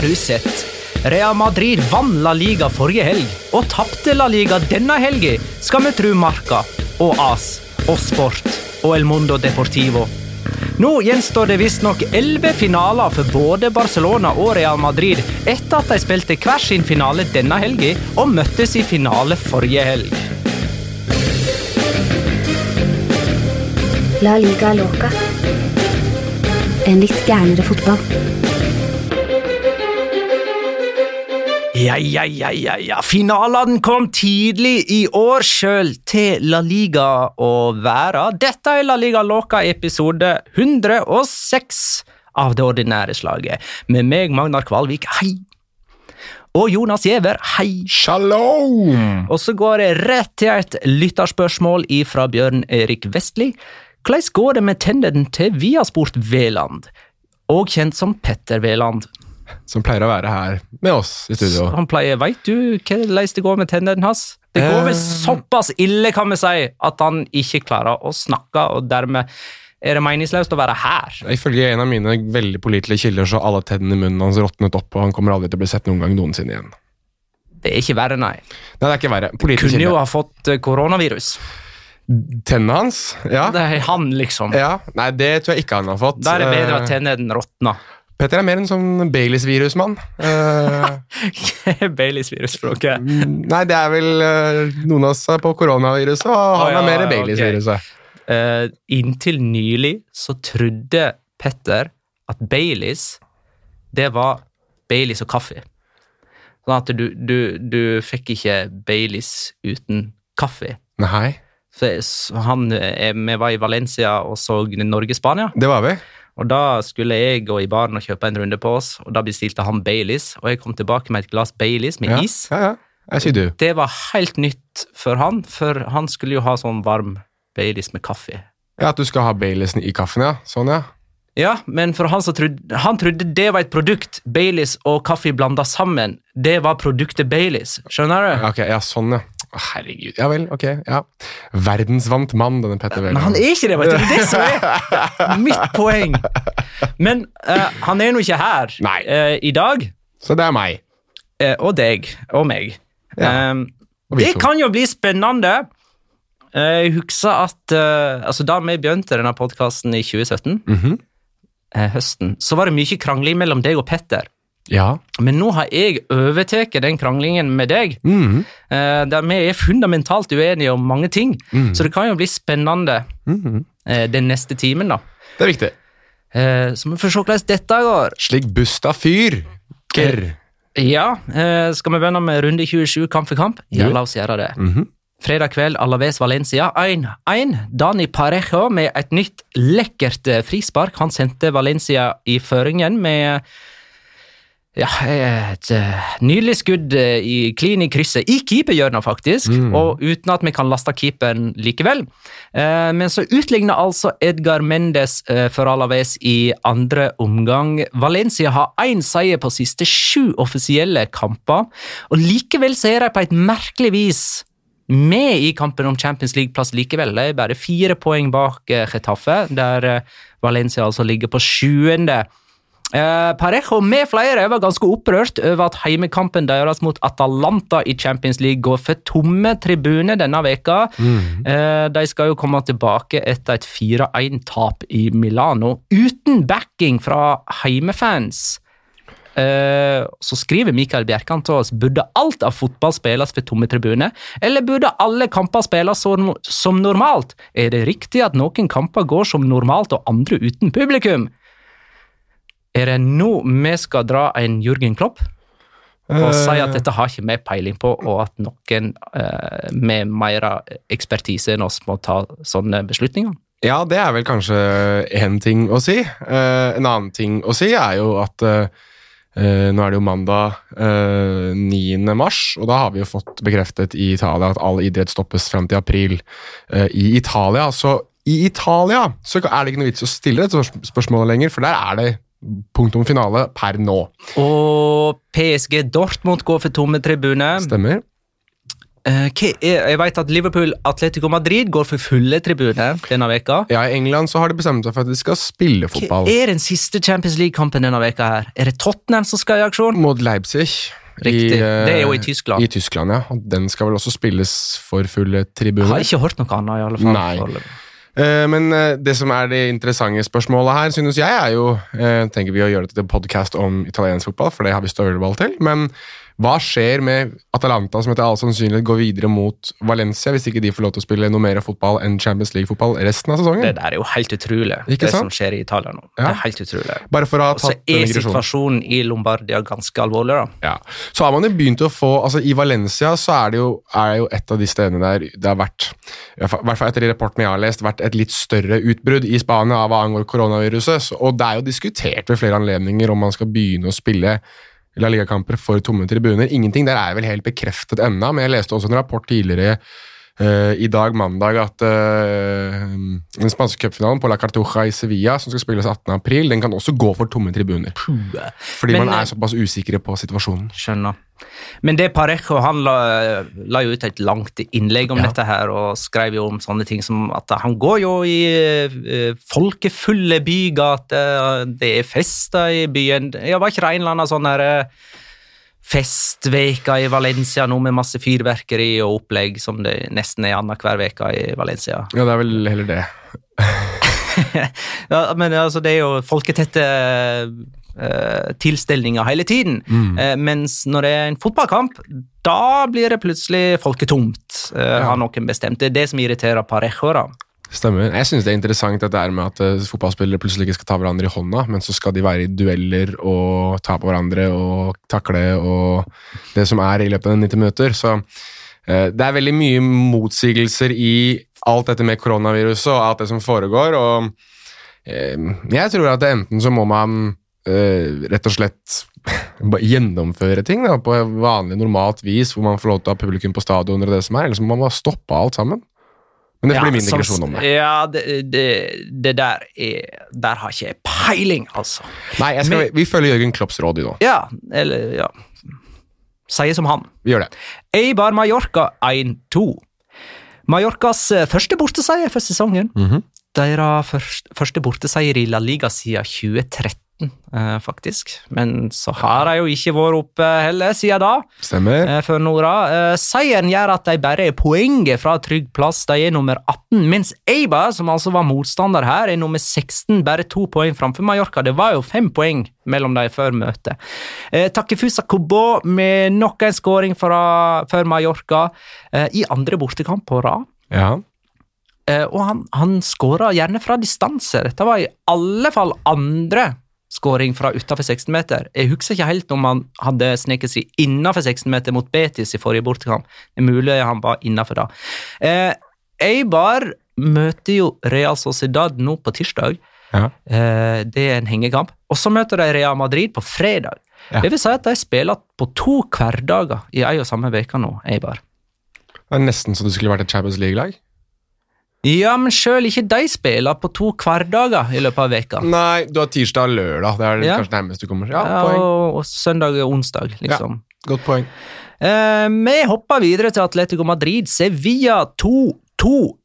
Har du sett? Real Madrid vant La Liga forrige helg og tapte La Liga denne helga, skal vi tru Marca og AS og Sport og El Mundo Deportivo. Nå gjenstår det visstnok elleve finaler for både Barcelona og Real Madrid etter at de spilte hver sin finale denne helga og møttes i finale forrige helg. La liga loca. En litt gærnere fotball. Ja, ja, ja, ja, ja. Finalene kom tidlig i år sjøl til La Liga å være. Dette er La Liga Loca episode 106 av det ordinære slaget. Med meg, Magnar Kvalvik, hei. Og Jonas Giæver, hei. Shalom! Og så går det rett til et lytterspørsmål fra Bjørn Erik Vestli. Hvordan går det med tenderen til Viasport Veland, og kjent som Petter Veland? Som pleier å være her med oss i studio. Han pleier, Veit du hvordan det går med tennene hans? Det går vel Eh. såpass ille, kan vi si, at han ikke klarer å snakke, og dermed er det meningsløst å være her. Ifølge en av mine veldig pålitelige kilder så alle tennene i munnen hans råtnet opp, og han kommer aldri til å bli sett noen gang noensinne igjen. Det er ikke verre, nei. Nei, det er ikke verre. Pålitelig Kunne jo ha fått eh, koronavirus. Tennene hans? Ja. Det er han, liksom. ja. Nei, det tror jeg ikke han har fått. Da er det bedre Eh, at tennene råtner. Petter er mer en sånn Baileys-virusmann. Uh, Baileys-virus for dere. nei, det er vel uh, noen av oss er på koronaviruset, og han oh, ja, er mer. Baileys-viruset. Eh, inntil nylig så trodde Petter at Baileys, det var Baileys og kaffe. Sånn at du, du, du fikk ikke Baileys uten kaffe. Nei, Så så han, eh, vi var i Valencia og så Norge-Spania, det var vi. Og da skulle jeg gå i baren og kjøpe en runde på oss, og da bestilte han Baileys, og jeg kom tilbake med et glass Baileys med Ja, is. ja, ja. Jeg sier du. Det var helt nytt for han, for han skulle jo ha sånn varm Baileys med kaffe. Ja, At du skal ha Baileysen i kaffen, ja. Sånn, ja. Ja, men for han trodde, han trodde det var et produkt, Baileys og kaffe blanda sammen. Det var produktet Baileys, skjønner du? Ja, Ok, ja, sånn, ja. Herregud. Ja vel, ok. ja. Verdensvant mann, denne Petter Men Wæland. han er ikke det, vet du. Det er det som er mitt poeng. Men uh, han er nå ikke her eh, i dag. Så det er meg. Uh, og deg. Og meg. Ja, Um, og det to. kan jo bli spennende. Jeg husker at altså Da vi begynte denne podkasten i 2017, Mhm. eh, høsten, så var det mye krangling mellom deg og Petter. Ja. Men nå har jeg overtatt den kranglingen med deg, mm. eh, der vi er fundamentalt uenige om mange ting. Mm. Så det kan jo bli spennende mm. eh, den neste timen, da. Det er viktig. Eh, Så vi får se hvordan dette går. Slik Busta fyr. Grr. Ja, eh, skal vi begynne med runde 27 kamp for kamp? Ja, la oss gjøre det. -hmm. Fredag kveld, Alaves Valencia 1-1. Dani Parejo med et nytt lekkert frispark. Han sendte Valencia i føringen med ja, et eh, nydelig skudd eh, i klin i krysset, i keeperhjørnet faktisk, Mm. og uten at vi kan laste keeperen likevel. Eh, Men så utligner altså Edgar Mendes for Alaves i andre omgang. Valencia har én seier på siste sju offisielle kamper, og likevel så er de på et merkelig vis med i kampen om Champions League-plass likevel. De er bare fire poeng bak Chetaffe, der Valencia altså ligger på sjuende. Eh, Parejo med flere var ganske opprørt over at heimekampen deres mot Atalanta i Champions League går for tomme tribuner denne veka. Mm. Eh, de skal jo komme tilbake etter et 4-1-tap i Milano, uten backing fra heimefans. Eh, så skriver Mikael Bjerkan til oss burde alt av fotball spilles for tomme tribuner, eller burde alle kamper spilles som, som normalt? Er det riktig at noen kamper går som normalt og andre uten publikum? Er det nå vi skal dra en Jørgen Klopp og si at Eh, dette har ikke vi peiling på, og at noen eh, med mer ekspertise enn oss må ta sånne beslutninger? Ja, det er vel kanskje én ting å si. Eh, en annen ting å si er jo at eh, eh, nå er det jo mandag eh, 9. mars, og da har vi jo fått bekreftet i Italia at all idrett stoppes fram til april eh, i Italia. Så i Italia så er det ikke noe vits å stille dette spørsmål lenger, for der er det punktum finale per nå. Og PSG Dortmund går for tomme tribuner. Stemmer? Eh, er, jeg vet at Liverpool Atletico Madrid går for fulle tribuner denne veka. Ja, I England så har de bestemt seg for at de skal spille fotball. Hva er den siste Champions League-kampen denne veka her? Er det Tottenham som skal i aksjon? mot Leipzig. Riktig. I, Det er jo i Tyskland. I Tyskland, ja. Og den skal vel også spilles for fulle Jeg har ikke hørt noe annet, i alle fall. Nei. Eh, Men eh, det som er det interessante spørsmålet her, synes jeg er jo eh, Tenker vi å gjøre det til podkast om italiensk fotball, for det har vi støvelball til. Men hva skjer med Atalanta, som etter all sannsynlighet går videre mot Valencia, hvis ikke de får lov til å spille noe mer fotball enn Champions League-fotball resten av sesongen? Det der er jo helt utrolig, Ikke det sant? som skjer i Italia nå. Det er helt utrolig. Bare for å ha Og så tatt er situasjonen i Lombardia ganske alvorlig, da. Ja. Så har man jo begynt å få altså I Valencia så er det jo, er jo et av de stedene der det har vært, i hvert fall etter de rapportene jeg har lest, vært et litt større utbrudd i Spania av hva angår koronaviruset. Og det er jo diskutert ved flere anledninger om man skal begynne å spille La Liga-kamper for tomme tribuner. Ingenting der er vel helt bekreftet ennå, men jeg leste også en rapport tidligere eh, i dag, mandag, at uh, den spanske cupfinalen på La Cartuja i Sevilla, som skal spilles 18. april, den kan også gå for tomme tribuner. Fordi Men, man eh, er såpass usikre på situasjonen. Skjønner. Men det Parejo han la, la jo ut et langt innlegg om Ja. dette her, og skrev jo om sånne ting som at han går jo i uh, folkefulle bygater, det er fester i byen Ja, var ikke det en eller annen sånn her eh, festveka i Valencia nå med masse fyrverkeri og opplegg, som det nesten er annenhver uke i Valencia? Ja, det er vel heller det. ja, men altså, det er jo folketette uh, tilstelninger hele tiden. Mm. Uh, mens når det er en fotballkamp, da blir det plutselig folketomt, uh, Ja. har noen bestemt. Det er det som irriterer Parejo. da. Stemmer. Jeg syns det er interessant dette med at eh, fotballspillere plutselig ikke skal ta hverandre i hånda, men så skal de være i dueller og ta på hverandre og takle og det som er i løpet av 90 minutter. Så eh, det er veldig mye motsigelser i alt dette med koronaviruset og alt det som foregår, og eh, jeg tror at enten så må man rett og slett gjennomføre ting da, på vanlig, normalt vis, hvor man får lov til å ha publikum på stadioner og det som er, eller så må man bare stoppe alt sammen. Men det Ja, blir min digresjon om det. Ja, det, det, det der er Der har ikke jeg peiling, altså. Nei, skal, Men- vi følger Jørgen Klopps råd i nå. Ja, eller ja Sier som han. Vi gjør det. Eibar Mallorca 1-2. Mallorcas eh, første borteseier for sesongen. Mhm. Deres første borteseier i La Liga siden 2013, eh, faktisk. Men så har de jo ikke vært oppe heller siden da, Stemmer. eh, for Nora. Eh, seieren gjør at de bare er poenget fra trygg plass. De er nummer 18, mens Eiba, som altså var motstander her, er nummer 16, bare to poeng framfor Mallorca. Det var jo fem poeng mellom de før møtet. Eh, Takefusa Kobo med nok en skåring for Mallorca i andre bortekamp på rad. Ja. Og han, han skåra gjerne fra distanse. Dette var i alle fall andre skåring fra utenfor 16-meter. Jeg husker ikke helt om han hadde sneket seg innenfor 16-meter mot Betis i forrige bortekamp. Det er mulig han var innenfor da. Eh, Eibar møter jo Real Sociedad nå på tirsdag. Ja. Eh, det er en hengekamp. Og så møter de Real Madrid på fredag. Ja. Det vil si at de spiller på to hverdager i ei og samme uke nå, Eibar. Det er nesten så det skulle vært et Champions League-lag. Ja, men sjøl ikke de spiller på to hverdager i løpet av veka. Nei, du har tirsdag og lørdag. Det er Ja. kanskje nærmest du kommer. Ja, Ja, og, og søndag og onsdag, liksom. Godt poeng. Eh, vi hopper videre til Atletico Madrid. Sevilla 2-2.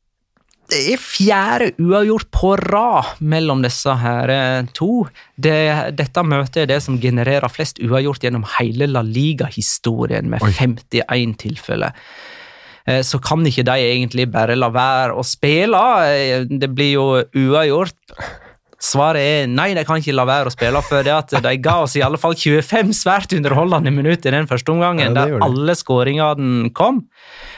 Det er fjerde uavgjort på rad mellom disse her eh, to. Det, dette møtet er det som genererer flest uavgjort gjennom hele La Liga-historien, med Oi. 51 tilfeller. Eh, Så kan ikke de egentlig bare la være å spille. Eh, Det blir jo uavgjort. Svaret er nei, de kan ikke la være å spille, for det at de ga oss i alle fall 25 svært underholdende minutter i den første omgangen, Ja, der alle skåringene kom.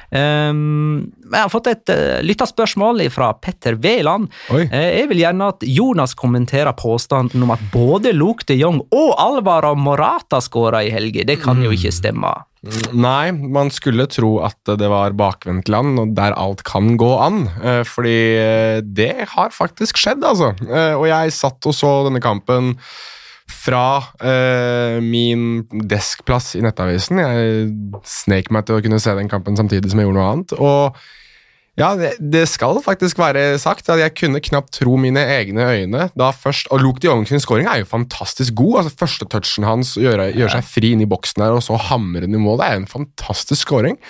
Um, jeg har fått et uh, lytterspørsmål fra Petter Veland. Eh, jeg vil gjerne at Jonas kommenterer påstanden om at både Luke de Jong og Alvar og Morata skåra i helga. Det kan jo ikke stemme. Nei, man skulle tro at det var bakvendtland, og der alt kan gå an. eh, Fordi eh, det har faktisk skjedd, altså. Eh, Og jeg satt og så denne kampen fra eh, min deskplass i Nettavisen. Jeg snek meg til å kunne se den kampen samtidig som jeg gjorde noe annet. Og ja, det, skal faktisk være sagt at jeg kunne knapt tro mine egne øyne da først Og Luke de Jong sin scoring er jo fantastisk god. altså Første touchen hans gjør, gjør seg fri inn i boksen her, og så hamre den i mål. Det er en fantastisk scoring.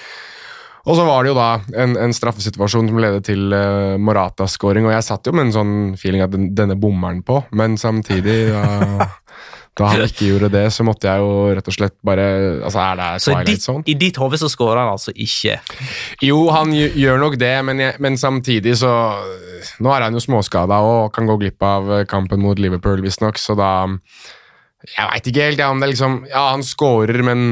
Og så var det jo da en, en straffesituasjon som ledet til uh, Moratas scoring, og jeg satt jo med en sånn feeling at den, denne bommer han på, men samtidig da, da han ikke gjorde det, så måtte jeg jo rett og slett bare Altså, er det Så i ditt, i ditt hode så skårer han altså ikke. Jo, han gjør nok det, men, jeg, men samtidig så Nå er han jo småskada og kan gå glipp av kampen mot Liverpool, visstnok, så da Jeg veit ikke helt ja, om det er liksom Ja, han scorer, men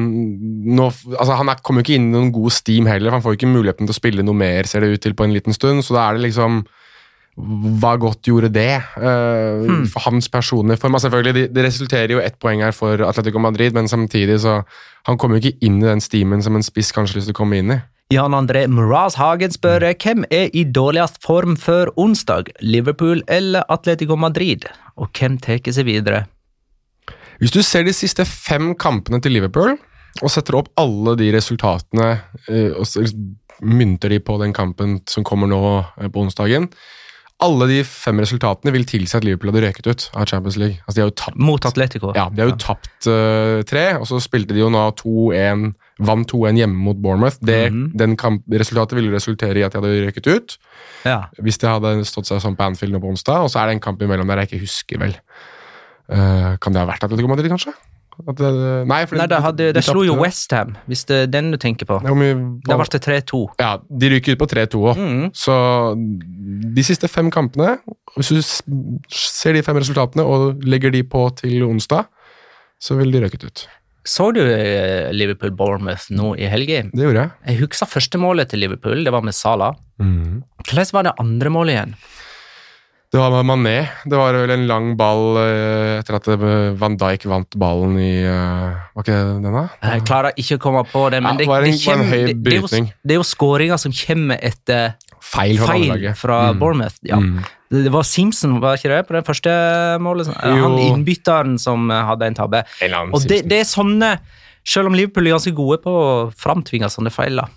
nå, altså, han er, kommer jo ikke inn i noen god steam heller. for Han får jo ikke muligheten til å spille noe mer, ser det ut til, på en liten stund. Så da er det liksom Hva godt gjorde det eh, for hans personlige form? Altså, selvfølgelig, det, resulterer jo ett poeng her for Atletico Madrid, men samtidig så Han kommer jo ikke inn i den stimen som en spiss kanskje lyst til å komme inn i. Jan André Mraz Hagen spør hvem er i dårligst form før onsdag, Liverpool eller Atletico Madrid, og hvem tar seg videre? Hvis du ser de siste fem kampene til Liverpool, og setter opp alle de resultatene, eh, og mynter de på den kampen som kommer nå eh, på onsdagen Alle de fem resultatene vil tilsi at Liverpool hadde røket ut av Champions League. Altså, de har jo tapt Mot Atletico. ja, de har jo tapt uh, tre, og så spilte de jo nå 2-1 Vant 2-1 hjemme mot Bournemouth. Det Mhm. den kamp, resultatet ville resultere i at de hadde røket ut. Ja. Hvis det hadde stått seg sånn på Anfield nå på onsdag. Og så er det en kamp imellom der jeg ikke husker, vel. Uh, kan det ha vært Atletico Madrid, kanskje? At det, nei, for Nei, det, hadde, de det slo jo. Westham, hvis det er den du tenker på. Ja, Da ble det 3-2. Ja, de ryker ut på 3-2 òg. Mm. Så de siste fem kampene, hvis du ser de fem resultatene og legger de på til onsdag, så vil de røket ut. Så du eh, Liverpool-Bournemouth nå i helga? Det gjorde jeg. Jeg husker første målet til Liverpool, det var med Salah. Mm. Hvordan var det andre målet igjen? Det var Mané. Det var vel en lang ball eh, etter at eh, Van Dijk vant ballen i eh, Var ikke det den, da? Jeg klarer ikke å komme på det, men Ja, det, en- det, høy det, det, er jo, det er jo skåringer som kommer etter Feil fra feil fra Mm. Bournemouth. Ja. Mm. Det det var Simpson, var ikke det, på det første målet? Han Jo. innbytteren som hadde en tabbe. En Og det, det er sånne Selv om Liverpool er ganske gode på å framtvinge sånne feil, da.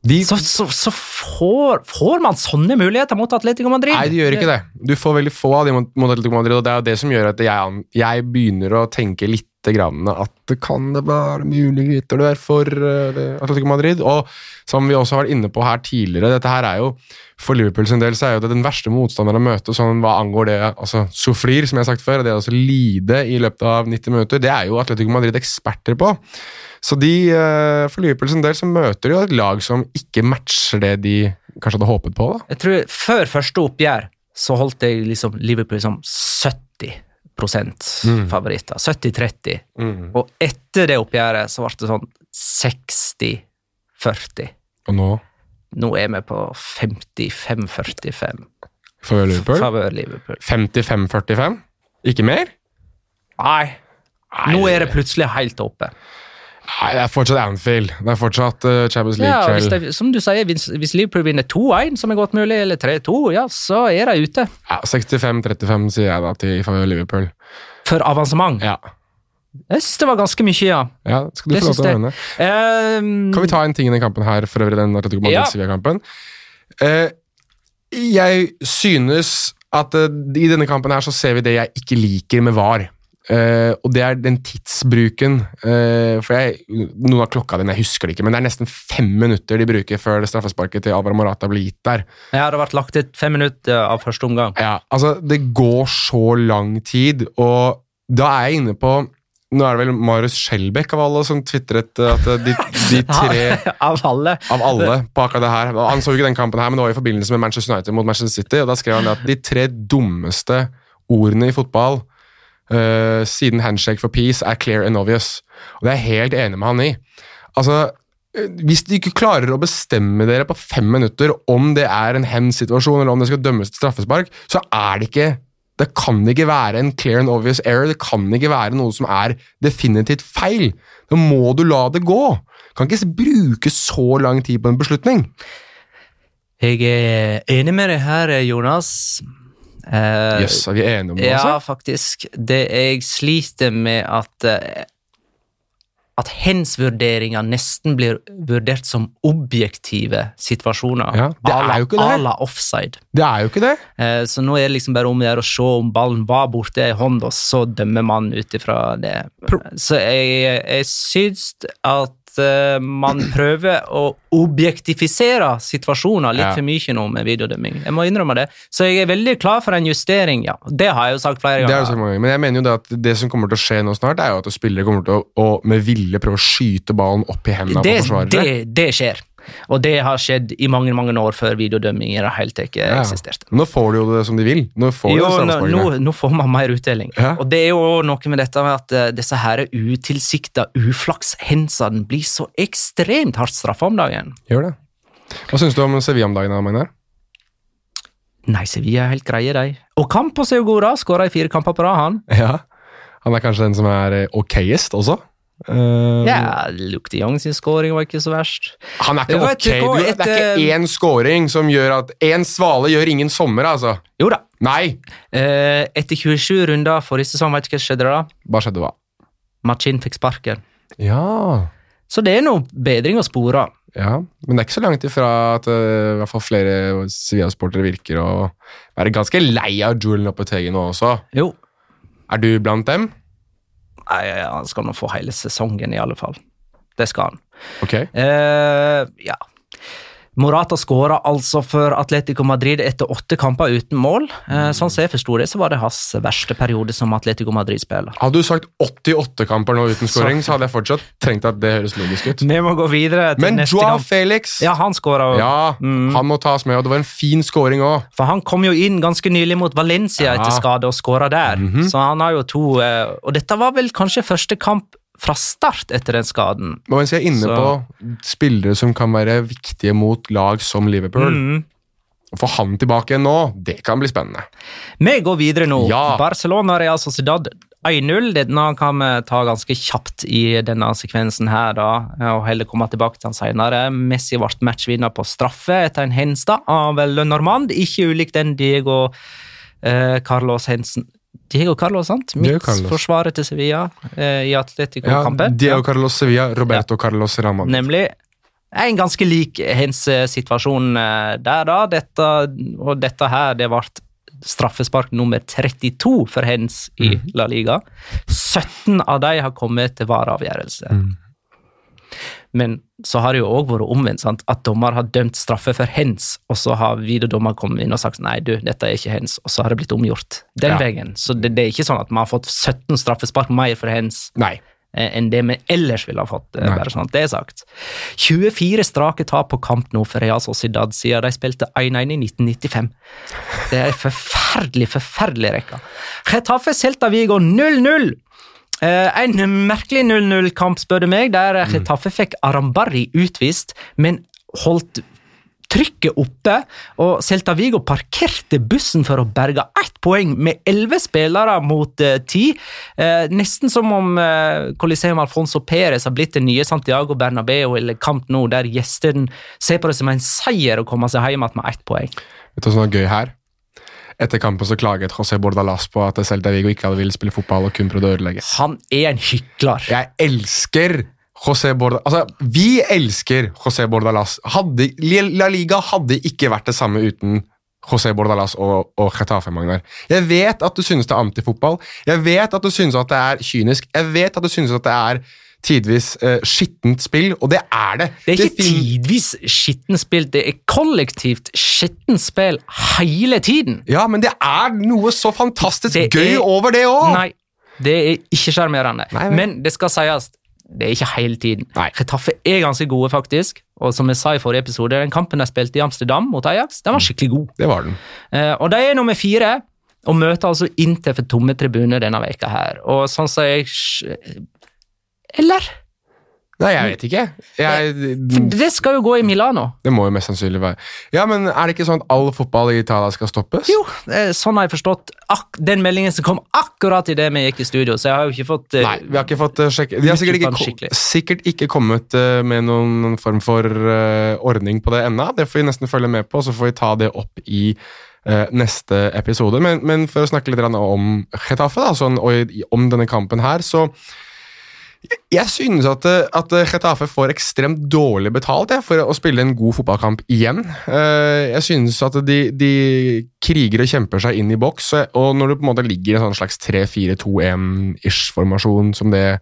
De, så, så, så får, får man sånne muligheter mot Atletico Madrid. Nei, de gjør ikke det. Du får veldig få av de mot, mot Atletico Madrid, og det er jo det som gjør at jeg, jeg begynner å tenke litt grann at det kan det være muligheter er for uh, Atletico Madrid. Og som vi også har vært inne på her tidligere, dette her er jo for Liverpool sin del så er jo det den verste motstanderen å møte sånn hva angår det altså Soflir, som jeg har sagt før, og det å altså lide i løpet av 90 minutter, det er jo Atletico Madrid eksperter på. Så de, eh, for Liverpool sin del så møter de et lag som ikke matcher det de kanskje hadde håpet på. da. Jeg tror Før første oppgjør så holdt jeg liksom Liverpool som 70% Mm. favoritter. 70-30. Og etter det oppgjøret så ble det sånn 60-40. Og nå Nå er vi på 55-45 Favør Liverpool. favør Liverpool. 55-45? Ikke mer? Nei, nå er det plutselig helt oppe. Nei, det er fortsatt Anfield. Det er fortsatt uh, Champions Ja, League-kveld. det, som du sier, hvis, hvis Liverpool vinner 2-1, som er godt mulig, eller 3-2, ja, så er de ute. Ja, 65-35 sier jeg da til favør Liverpool. For avansement. Ja. Jeg syns det var ganske mye, ja. ja, skal du Det få lov til å mene. Ehm, Kan vi ta en ting i den kampen her, for øvrig den Atletico Ja. Madrid-Sevilla-kampen? Eh, jeg synes at uh, i denne kampen her så ser vi det jeg ikke liker med VAR. Eh, og det er den tidsbruken. Uh, for jeg, Noen har klokka den, jeg husker det ikke, men det er nesten fem minutter de bruker før det straffesparket til Alvaro Morata blir gitt der. Det hadde vært lagt til fem minutter av første omgang. Ja, altså Det går så lang tid, og da er jeg inne på Nå er det vel Marius Skjelbæk av alle som tvitret at de, de tre av alle. av alle på akkurat det her Han så jo ikke den kampen her, men det var i forbindelse med Manchester United mot Manchester City, og da skrev han det at de tre dummeste ordene i fotball eh, siden handshake for peace er clear and obvious. Og det er jeg helt enig med han i. Altså, eh, hvis de ikke klarer å bestemme dere på fem minutter om det er en hens-situasjon, eller om det skal dømmes til straffespark, så er det ikke det kan ikke være en clear and obvious error. Det kan ikke være noe som er definitivt feil. Da må du la det gå. Kan ikke bruke så lang tid på en beslutning. Jeg er enig med deg her, Jonas. Eh, yes, er vi enige om det Ja, også? faktisk. Det jeg sliter med at uh, at hens-vurderinger nesten blir vurdert som objektive situasjoner. Ja, det er jo ikke det. à la offside. Det er jo ikke det. Uh, Så nå er det liksom bare om å se om ballen var borte i hånda, så dømmer man ut ifra det. Så jeg, jeg syns at man prøver å objektifisere situasjoner litt Ja. for mye nå med videodømming. Jeg må innrømme det. Så jeg er veldig klar for en justering, ja. Det har jeg jo sagt flere er ganger. ganger. Men jeg mener jo det at det som kommer til å skje nå snart, er jo at spillere kommer til å, å med vilje prøve å skyte ballen opp i hendene det, på forsvarere. det, det skjer. Og det har skjedd i mange mange år før videodømming i det hele tatt Ja. eksisterte. Nå får de jo det som de vil. Nå får Jo, de nå, nå, får man mer utdeling. Ja. Og det er jo noe med dette med at eh, disse her utilsikta uflakshensene blir så ekstremt hardt straffa om dagen. Gjør det. Hva syns du om Sevilla om dagen, Magnar? Nei, Sevilla er helt greie, de. Og Campos er jo god, da. Skåra i fire kamper på rad, han. Ja. Han er kanskje den som er eh, okayest også? Eh, Ja, Luke de Jong sin scoring var ikke så verst. Han er ikke ok. Du, det er ikke én scoring som gjør at Én svale gjør ingen sommer, altså. Jo da. Nei! Uh, etter 27 runder forrige sesong, vet du hva skjedde da? Hva skjedde, hva? Machin fikk sparken. Ja. Så det er noe bedring å spore. ja. Men det er ikke så langt ifra at uh, i hvert fall flere Sevilla-sportere virker å være ganske lei av Julen Lopetegi nå også. Jo. Er du blant dem? Han skal nå få hele sesongen, i alle fall. Det skal han. Ok. Eh, ja. Morata skåra altså for Atletico Madrid etter åtte kamper uten mål. Eh, sånn som jeg forsto det, så var det hans verste periode som Atletico Madrid-spiller. Hadde du sagt 88 kamper nå uten skåring, så hadde jeg fortsatt tenkt at det høres logisk ut. Vi må gå videre til Men neste Joao kamp. Felix Ja, han skåra òg. Ja, Mm. han må tas med, og det var en fin skåring òg. For han kom jo inn ganske nylig mot Valencia Ja. etter skade og skåra der. Mhm. Så han har jo to eh, Og dette var vel kanskje første kamp fra start etter den skaden. Men mens jeg er inne Så- på spillere som kan være viktige mot lag som Liverpool Mm. Å få han tilbake igjen nå, det kan bli spennende. Vi går videre nå. Ja. Barcelona Real Sociedad 1-0. Denne kan vi ta ganske kjapt i denne sekvensen her, da, og heller komme tilbake til den senere. Messi ble matchvinner på straffe etter en henstad av Normand, ikke ulik den Diego eh, Carlos Hensen Diego Carlos, sant? Midtforsvaret til Sevilla eh, i Ja, Atletico-kampen. Diego Carlos Sevilla, Roberto Carlos Ramón. Nemlig en ganske lik hens eh, situasjon eh, der, da. Dette, og dette her, det ble straffespark nummer 32 for hens i La Liga. 17 av de har kommet til vareavgjørelse. Mm. Men så har det jo òg vært omvendt, sant? at dommer har dømt straffe for hens, og så har videodommer kommet inn og sagt nei, du, dette er ikke hens, og så har det blitt omgjort den Ja. veien. Så det, det er ikke sånn at man har fått 17 straffespark mer for hens Nei. eh, enn det vi ellers ville ha fått. eh, Nei. bare sånn at det er sagt. 24 strake tap på kamp nå for Real Sociedad siden de spilte 1-1 i 1995. Det er en forferdelig, forferdelig rekke. Getafe Celta Vigo 0-0! Eh, en merkelig 0-0-kamp, spør du meg, der Getafe fikk Arambarri utvist, men holdt trykket oppe, og Celta Vigo parkerte bussen for å berge ett poeng med elleve spillere mot eh, ti. Eh, nesten som om eh, Coliseum Alfonso Perez har blitt det nye Santiago Bernabeu eller Camp Nou, der gjestene ser på det som en seier å komme seg hjem igjen med ett poeng. Vet du hva som er gøy her? Etter kampen så klaget José Bordalas på at Celta Vigo ikke hadde villet spille fotball og kun prøvde å ødelegge. Han er en hykler. Jeg elsker José Bordalas Altså, vi elsker José Bordalas. Hadde, La Liga hadde ikke vært det samme uten José Bordalas og, og Getafe, Magnar. Jeg vet at du synes det er antifotball. Jeg vet at du synes at det er kynisk. Jeg vet at du synes at det er tidvis eh, skittent spill, og det er det. Det er ikke fin- tidvis skittent spill, det er kollektivt skittent spill hele tiden. Ja, men det er noe så fantastisk Det gøy er- over det òg! Nei, det er ikke sjarmerende. Nei. Men det skal sies, det er ikke hele tiden. Getafe er ganske gode, faktisk. Og som jeg sa i forrige episode, den kampen de spilte i Amsterdam mot Ajax, den var skikkelig god. Det var den. Eh, og de er nummer fire, og møter altså inntil for tomme tribuner denne veka her. Og sånn som jeg Eller? Nei, jeg vet ikke. Jeg, For det skal jo gå i Milano. det må jo mest sannsynlig være Ja, men Er det ikke sånn at all fotball i Italia skal stoppes? Jo, eh, sånn har jeg forstått ak den meldingen som kom akkurat idet vi gikk i studio, så jeg har jo ikke fått uh, Nei, vi har ikke fått uh, sjekke De har sikkert ikke, sikkert ikke kommet uh, med noen form for eh, ordning på det ennå. Det får vi nesten følge med på, så får vi ta det opp i eh, neste episode. Men, men for å snakke litt om Getafe, da, sånn, og om denne kampen her, så jeg synes at, eh, at Getafe får ekstremt dårlig betalt jeg, for å spille en god fotballkamp igjen. Eh, Jeg synes at de, de kriger og kjemper seg inn i boks, og når du på en måte ligger i en sånn slags 3-4-2-1-ish-formasjon som det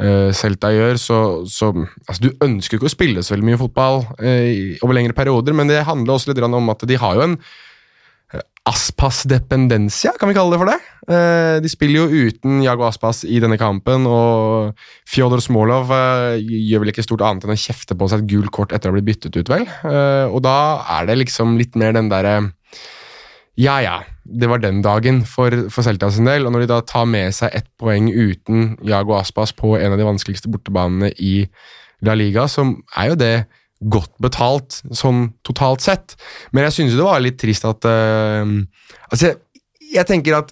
eh, Celta gjør, så, så altså, Du ønsker ikke å spille så veldig mye fotball eh, over lengre perioder, men det handler også litt om at de har jo en eh, Aspas dependencia, kan vi kalle det for det. Eh, de spiller jo uten Jago Aspas i denne kampen, og Fjodor Smolov eh, gjør vel ikke stort annet enn å kjefte på seg et gult kort etter å ha blitt byttet ut, vel. Eh, og da er det liksom litt mer den derre ja, ja, det var den dagen for, for Celta sin del. Og når de da tar med seg ett poeng uten Jago Aspas på en av de vanskeligste bortebanene i La Liga, så er jo det godt betalt sånn totalt sett. Men jeg synes det var litt trist at uh, Altså, jeg tenker at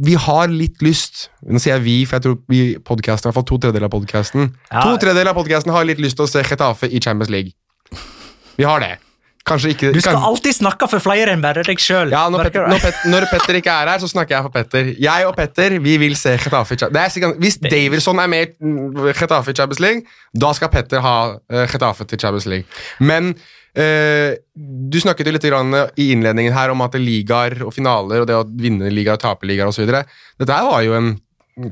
vi har litt lyst Nå sier jeg vi, for jeg tror vi podcasten, i hvert fall to tredjedeler av podkasten Ja. To tredjedeler av podcasten har litt lyst til å se Getafe i Champions League. Vi har det. Kanskje ikke Du skal kan- alltid snakke for flere enn bare deg sjøl. ja, når, når, Pet, når Petter ikke er her, så snakker jeg for Petter. Jeg og Petter vi vil se sikkert, Hvis Daverson er med i Getafe i Champions League, da skal Petter ha uh, Getafe til Champions League. Men Uh, du snakket jo litt grann i innledningen her om at er ligaer og finaler og det å vinne ligaer og tape ligaer osv. Dette her var jo en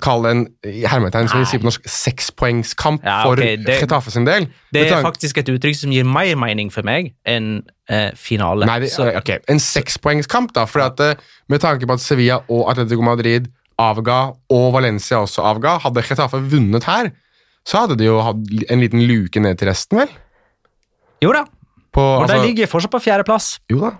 Kall det en hermetegn som vi sier på norsk sekspoengskamp Ja, for ok, det- Getafe sin del. Det er faktisk et uttrykk som gir mer mening for meg enn eh, finale. Nei, det, Så- ok, En sekspoengskamp, da. For at, eh, med tanke på at Sevilla og Atletico Madrid avga, og Valencia også avga, hadde Getafe vunnet her, så hadde de jo hatt en liten luke ned til resten, vel? Jo da, På, og altså, de ligger fortsatt på fjerdeplass. Jo da.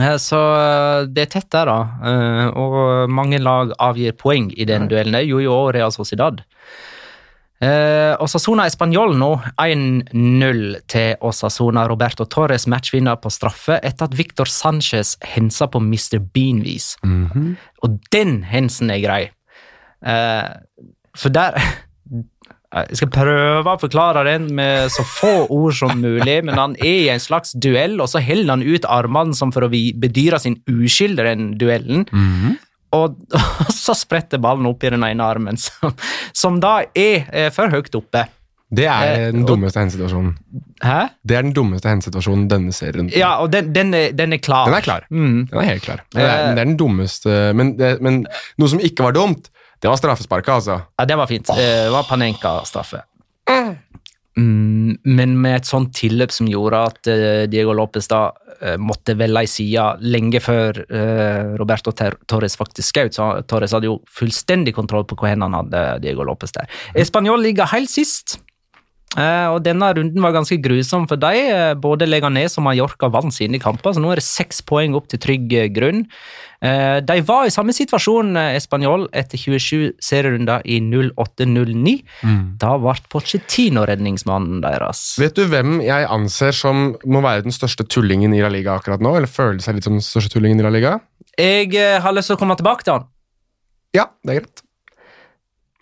Eh, Så eh, det er tett der, da. Eh, Og mange lag avgir poeng i den duellen. Det gjorde jo også Real Sociedad. Eh, Osasuna Español nå 1-0 til Osasona. Roberto Torres matchvinner på straffe etter at Victor Sanchez hensa på Mr. Bean-vis. Mhm. Og den hensen er grei. Eh, for der Jeg skal prøve å forklare den med så få ord som mulig, men han er i en slags duell, og så holder han ut armene som for å bedyre sin uskyld i den duellen. Mhm. Og, og så spretter ballen opp i den ene armen, som, som da er eh, for høyt oppe. Det er Eh, den dummeste hensituasjonen. Hæ? Det er den dummeste hensituasjonen denne serien. Ja, og den, den, er, den er klar. Den er klar. Mm. Den er helt klar. Det er, Eh. det er den dummeste men, det, men noe som ikke var dumt, det var straffesparket, altså. Ja, det var fint. Oh. Det var Panenka-straffe. Mm, men med et sånt tilløp som gjorde at eh, Diego Lopez da eh, måtte velge ei side lenge før Roberto Ter Torres faktisk skjøt, så Torres hadde jo fullstendig kontroll på hvor hen han hadde Diego Lopez der. Español ligger helt sist. Eh, og Denne runden var ganske grusom for dem. Eh, både Leganes og Mallorca vant sine kamper, så nå er det seks poeng opp til trygg eh, grunn. De var i samme situasjon, Español, etter 27 serierunder i 08-09. Da ble Pochettino redningsmannen deres. Vet du hvem jeg anser som må være den største tullingen i La Liga akkurat nå? Eller føler seg litt som den største tullingen i La Liga? Jeg har lyst til å komme tilbake til han. Ja, det er greit.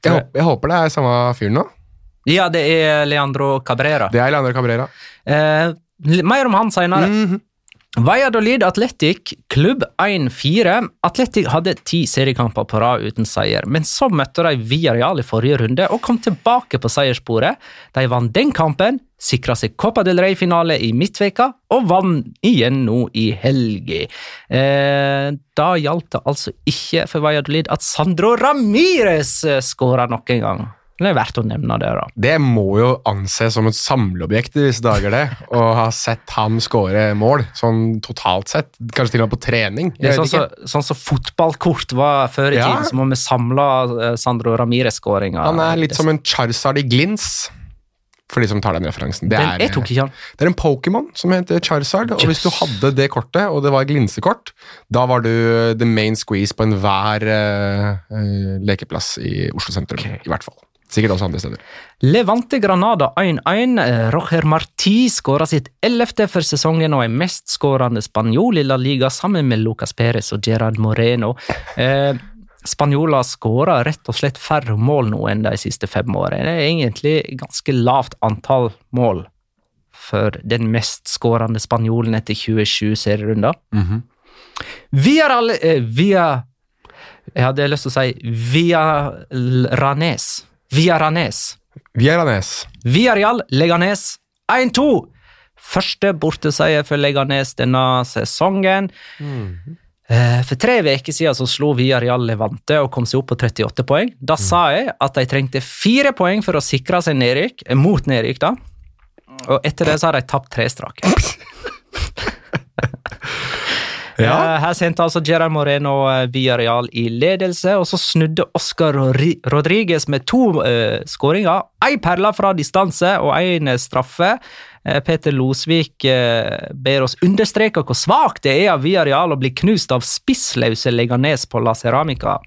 Jeg, jeg håper det er samme fyr nå. Ja, det er Leandro Cabrera. Det er Leandro Cabrera. Eh, mer om han senere. -hmm. Valladolid Athletic, klubb 1-4. Athletic hadde ti seriekamper på rad uten seier, men så møtte de Villarreal i forrige runde og kom tilbake på seierssporet. De vant den kampen, sikra seg Copa del Rey-finale i midtveka og vant igjen nå i helga. Eh, da hjalp det altså ikke for Valladolid at Sandro Ramires skåra nok en gang. Det er verdt å nevne det, da. Det må jo anses som et samleobjekt i disse dager, det. Å ha sett ham skåre mål, sånn totalt sett. Kanskje til og med på trening. Det er Jeg sånn som som sånn så fotballkort var før i Ja. tiden, så må vi samle eh, Sandro Ramires-skåringa. Han er litt som en Charizard i glins. For de som tar den referansen. Det Den, er, han. det er en Pokémon som heter Charizard, og hvis du hadde det kortet, og det var glinsekort, da var du the main squeeze på enhver uh, lekeplass i Oslo sentrum. I hvert fall. Sikkert også andre steder. Levante Granada 1-1. Eh, Roger Marti skåra sitt ellevte for sesongen og er mestskårende spanjol i La Liga sammen med Lucas Perez og Gerard Moreno. Eh, Spanjoler skåra rett og slett færre mål nå enn de siste fem årene. Det er egentlig ganske lavt antall mål for den mestskårende spanjolen etter 27 serierunder. Via, alle... eh, via Jeg hadde lyst til å si Via Ranes. Via Ranes. Viareal Leganes 1-2. Første borteseier for Leganes denne sesongen. Mm. For tre uker siden så slo Villarreal Levante og kom seg opp på 38 poeng. Da sa jeg at de trengte fire poeng for å sikre seg nedrykk, eh, mot nedrykk. da. Og etter det så har de tapt tre strake. Ja. Eh, Her sendte altså Gerard Moreno via Villarreal i ledelse, og så snudde Oscar Rodriguez med to uh, skåringer. Ei perle fra distanse og en straffe. Eh, Peter Losvik eh, ber oss understreke hvor svakt det er av Villarreal å bli knust av spissløse Leganes på La Ceramica.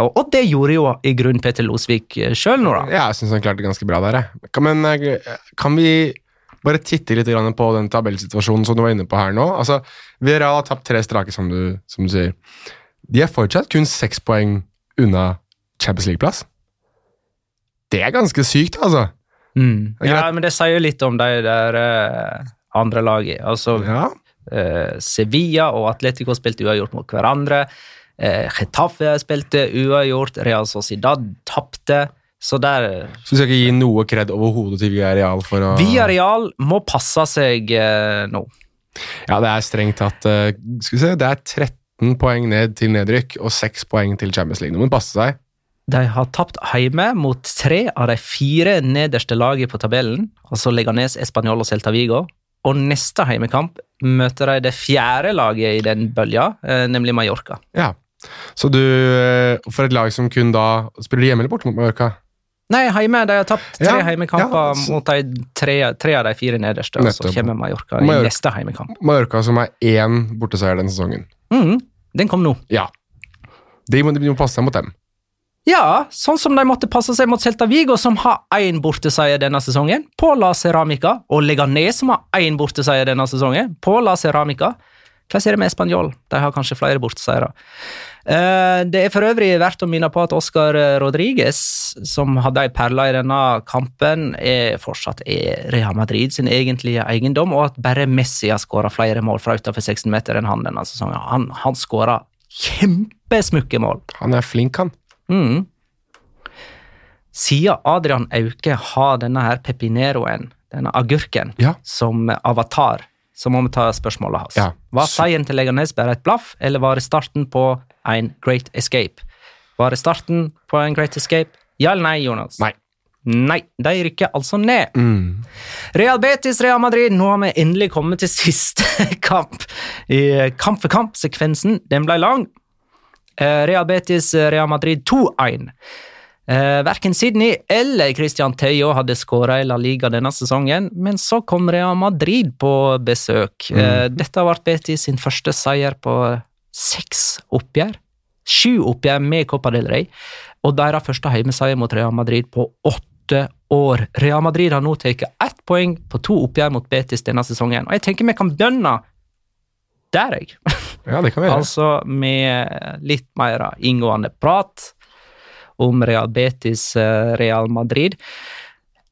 Og, det gjorde jo i grunnen Peter Losvik sjøl nå, da. Ja, jeg syns han klarte det ganske bra der. jeg. Men eh, kan vi bare titte litt på den tabellsituasjonen som du var inne på her nå? Altså, Viral har tapt tre strake, som du, som du sier. De er fortsatt kun seks poeng unna Champions League-plass. Det er ganske sykt, altså. Mm. Ja, men det sier jo litt om de der uh, andre lagene. Altså, Ja. uh, Sevilla og Atletico spilte uavgjort mot hverandre. Uh, Getafe spilte uavgjort. Real Sociedad tapte. Så der Så du skal ikke gi noe kred overhodet til Villarreal for å Villarreal må passe seg eh, nå. Ja, det er strengt tatt eh, Skal vi se, det er 13 poeng ned til nedrykk og 6 poeng til Champions League. Nå må de passe seg. De har tapt hjemme mot tre av de fire nederste lagene på tabellen, altså Leganes, Español og Celta Vigo. Og neste heimekamp møter de det fjerde laget i den bølja, eh, nemlig Mallorca. Ja. Så du eh, For et lag som kun da Spiller de hjemme eller borte mot Mallorca? Nei, hjemme. De har tapt tre Ja, heimekamper ja, mot de tre, tre av de fire nederste, og så kommer Mallorca i Mallorca. neste heimekamp. Mallorca som er én borteseier denne sesongen. Mm, den kom nå. Ja. De må, de må passe seg mot dem. Ja, sånn som de måtte passe seg mot Celta Vigo, som har én borteseier denne sesongen, på La Ceramica, og Leganes, som har én borteseier denne sesongen, på La Ceramica. Hvordan er det med Español? De har kanskje flere borteseiere. Eh, Det er for øvrig verdt å minne på at Oscar Rodriguez, som hadde ei perle i denne kampen, er fortsatt er Real Madrid sin egentlige eiendom, og at bare Messi har skåra flere mål fra utenfor 16 meter enn han denne sesongen. Han, han skåra kjempesmukke mål. Han er flink, han. Mm. Siden Adrian Auke har denne her pepineroen, denne agurken, Ja. som avatar, så må vi ta spørsmålet hans. Ja. Var seieren til Leganes bare et blaff, eller var det starten på en Great Escape? Var det starten på en Great Escape? Ja eller nei, Jonas? Nei. Nei, de rykker altså ned. Mm. Real Betis, Real Madrid, nå har vi endelig kommet til siste kamp. I kamp for kamp-sekvensen, den ble lang. Eh, Real Betis, Real Madrid 2-1. Eh, Verken Sydney eller Christian Tejo hadde skåra i La Liga denne sesongen, men så kom Real Madrid på besøk. Eh, dette har vært Betis sin første seier på seks oppgjør. Sju oppgjør med Copa del Rey, og deres første hjemmeseier mot Real Madrid på åtte år. Real Madrid har nå tatt ett poeng på to oppgjør mot Betis denne sesongen, og jeg tenker vi kan begynne der, jeg. Ja, det kan vi gjøre. Altså med litt mer inngående prat om Real Betis, eh, Real Madrid.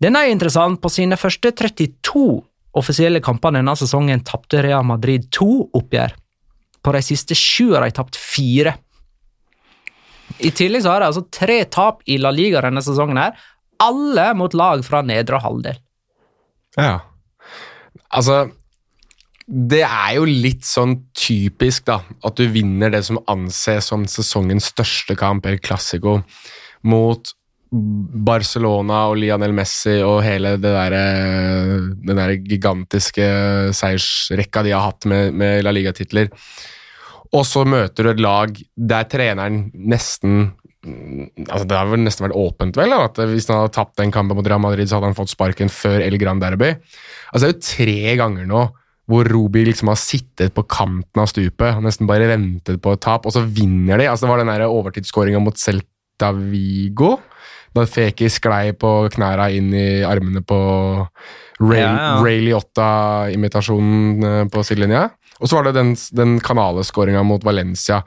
Den er interessant. På sine første 32 offisielle kamper denne sesongen tapte Real Madrid to oppgjør. På de siste sju har de tapt fire. I tillegg så har de altså tre tap i La Liga denne sesongen, her, alle mot lag fra nedre halvdel. Ja. Altså Det er jo litt sånn typisk, da, at du vinner det som anses som sesongens største kamp, eller Classico, mot Barcelona og Lionel Messi og hele der, den der gigantiske seiersrekka de har hatt med, med La Liga-titler. Og så møter du et lag der treneren nesten altså Det har vel nesten vært åpent, vel, at hvis han hadde tapt den kampen mot Real Madrid, så hadde han fått sparken før El Gran Derby. Altså, det er jo tre ganger nå hvor Rubi liksom har sittet på kanten av stupet og nesten bare ventet på et tap, og så vinner de. Altså, det var den overtidsskåringa mot Celta Vigo. Da Feki sklei på knæra inn i armene på Ray, Ja, ja. Ray Liotta-imitasjonen eh, på sidelinja. Og så var det den, den kanaleskåringa mot Valencia.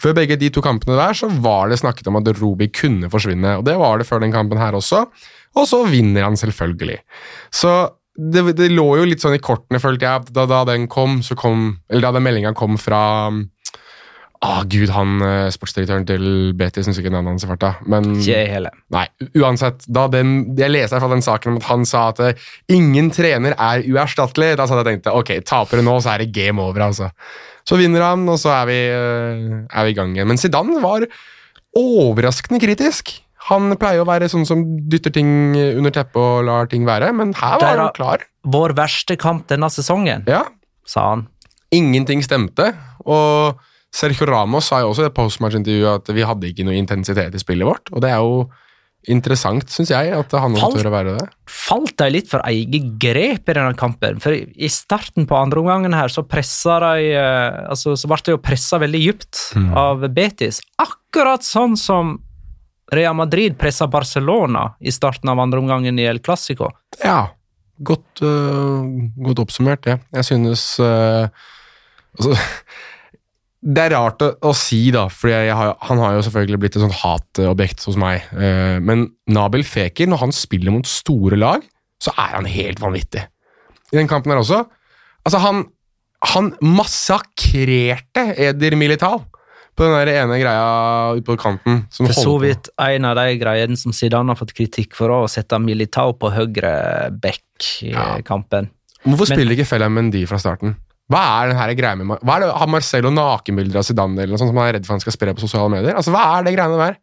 Før begge de to kampene der så var det snakket om at Robi kunne forsvinne, og det var det før den kampen her også. Og så vinner han selvfølgelig. Så det, det lå jo litt sånn i kortene, følte jeg, da, da den kom, så kom Eller da den meldinga kom fra Ah, gud, han eh, sportsdirektøren til Betis syns ikke navnet hans er farta. Men Ikke heller. nei, uansett. Da den, jeg leste fall den saken om at han sa at eh, ingen trener er uerstattelig, da satt jeg og tenkte ok, taper du nå, så er det game over, altså. Så vinner han, og så er vi, eh, er vi i gang igjen. Men Zidane var overraskende kritisk. Han pleier å være sånn som dytter ting under teppet og lar ting være, men her var Der han klar. Vår verste kamp denne sesongen, Ja, sa han. Ingenting stemte, og Sergio Ramos sa jo også i et postmatch-intervju at vi hadde ikke noe intensitet i spillet vårt, og det er jo interessant, syns jeg, at han Falt- tør å være det. Falt de litt for eget grep i denne kampen? For i starten på andre omgangen her, så pressa de eh, altså, Så ble det jo pressa veldig dypt Mm. av Betis. Akkurat sånn som Real Madrid pressa Barcelona i starten av andre omgangen i El Clásico. Ja, godt, uh, godt oppsummert, det. Jeg synes uh, altså, Det er rart å, å si, da, for han har jo selvfølgelig blitt et sånt hatobjekt hos meg. Eh, men Nabil Fekir, når han spiller mot store lag, så er han helt vanvittig. I den kampen her også. Altså, han, han massakrerte Eder Militao på den der ene greia ute på kanten. Som For så vidt en av de greiene som Zidane har fått kritikk for, å sette Militao på høyre back i Ja. kampen. Hvorfor Men- spiller ikke Fellem Mendy fra starten? Hva er den her greia med Hva er det, Har Marcelo nakenbilder av Zidane eller noe sånt som han er redd for han skal spre på sosiale medier? Altså, Hva er det greiene der?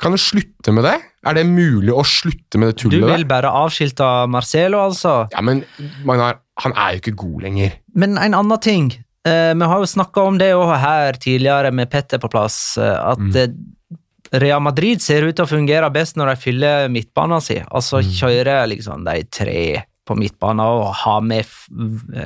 Kan du slutte med det? Er det mulig å slutte med det tullet? Du vil bare avskilte Marcelo, altså? Ja, men Magnar, han er jo ikke god lenger. Men en annen ting. Eh, vi har jo snakka om det også her tidligere med Petter på plass, eh, at Mm. eh, Real Madrid ser ut til å fungere best når de fyller midtbanen sin. Altså Mm. kjører liksom de tre på midtbanen og ha med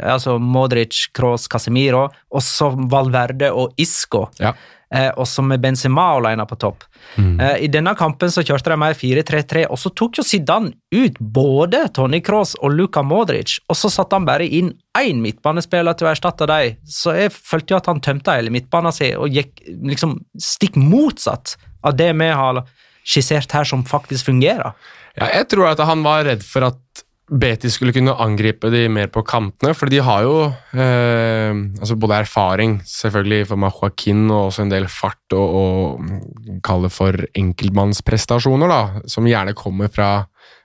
altså Modric, Kroos, Casemiro, og så Valverde og Isco. Ja. Eh, og så med Benzema alene på topp. Mm. Eh, I denne kampen så kjørte de mer 4-3-3, og så tok jo Zidane ut både Tony Kroos og Luka Modric, og så satte han bare inn én midtbanespiller til å erstatte dem. Så jeg følte jo at han tømte hele midtbanen sin og gikk liksom stikk motsatt av det vi har skissert her, som faktisk fungerer. Ja, jeg tror at han var redd for at Betis skulle kunne angripe de mer på kantene, for de har jo eh, altså både erfaring, selvfølgelig for Joaquin, og også en del fart og, og kall det for enkeltmannsprestasjoner, da, som gjerne kommer fra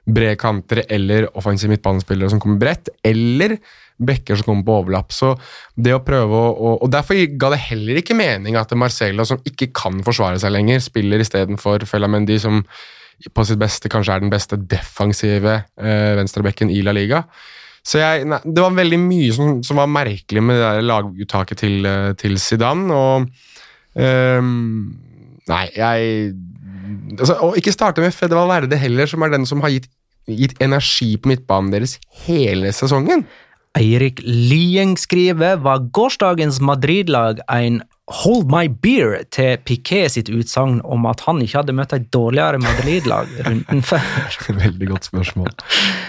brede kanter eller offensive midtbanespillere som kommer bredt, eller bekker som kommer på overlapp. Så det å prøve å Og derfor ga det heller ikke mening at Marcelo, som ikke kan forsvare seg lenger, spiller istedenfor Felamendi, som på sitt beste kanskje er den beste defensive eh, venstrebekken i La Liga. Så jeg, nei, Det var veldig mye som, som var merkelig med det der laguttaket til, eh, til Zidane, og ehm, Nei, jeg altså, Og ikke starte med Fede Valverde heller, som er den som har gitt, gitt energi på midtbanen deres hele sesongen. Eirik Lieng skriver var gårsdagens Madrid-lag en Hold my beer til Piquet sitt utsagn om at han ikke hadde møtt et dårligere Madrid-lag runden før. Veldig godt spørsmål.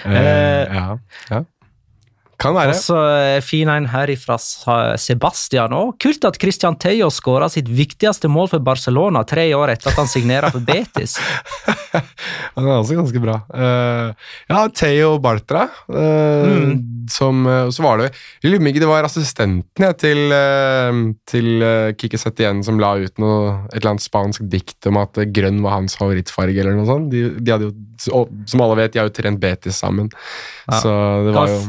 Uh, ja, ja. Kan være. Og så eh, fin en her fra Sebastian òg. Kult at Christian Theo skåra sitt viktigste mål for Barcelona tre år etter at han signerte for Betis. Han er også ganske bra. Eh, ja, Theo Bartra. eh, Som eh, Så var det ikke det var assistenten jeg, til, til Kikki Kike Setien som la ut noe, et eller annet spansk dikt om at grønn var hans favorittfarge, eller noe sånt. De, de hadde jo, som alle vet, de har jo trent Betis sammen. Ja. Så det var jo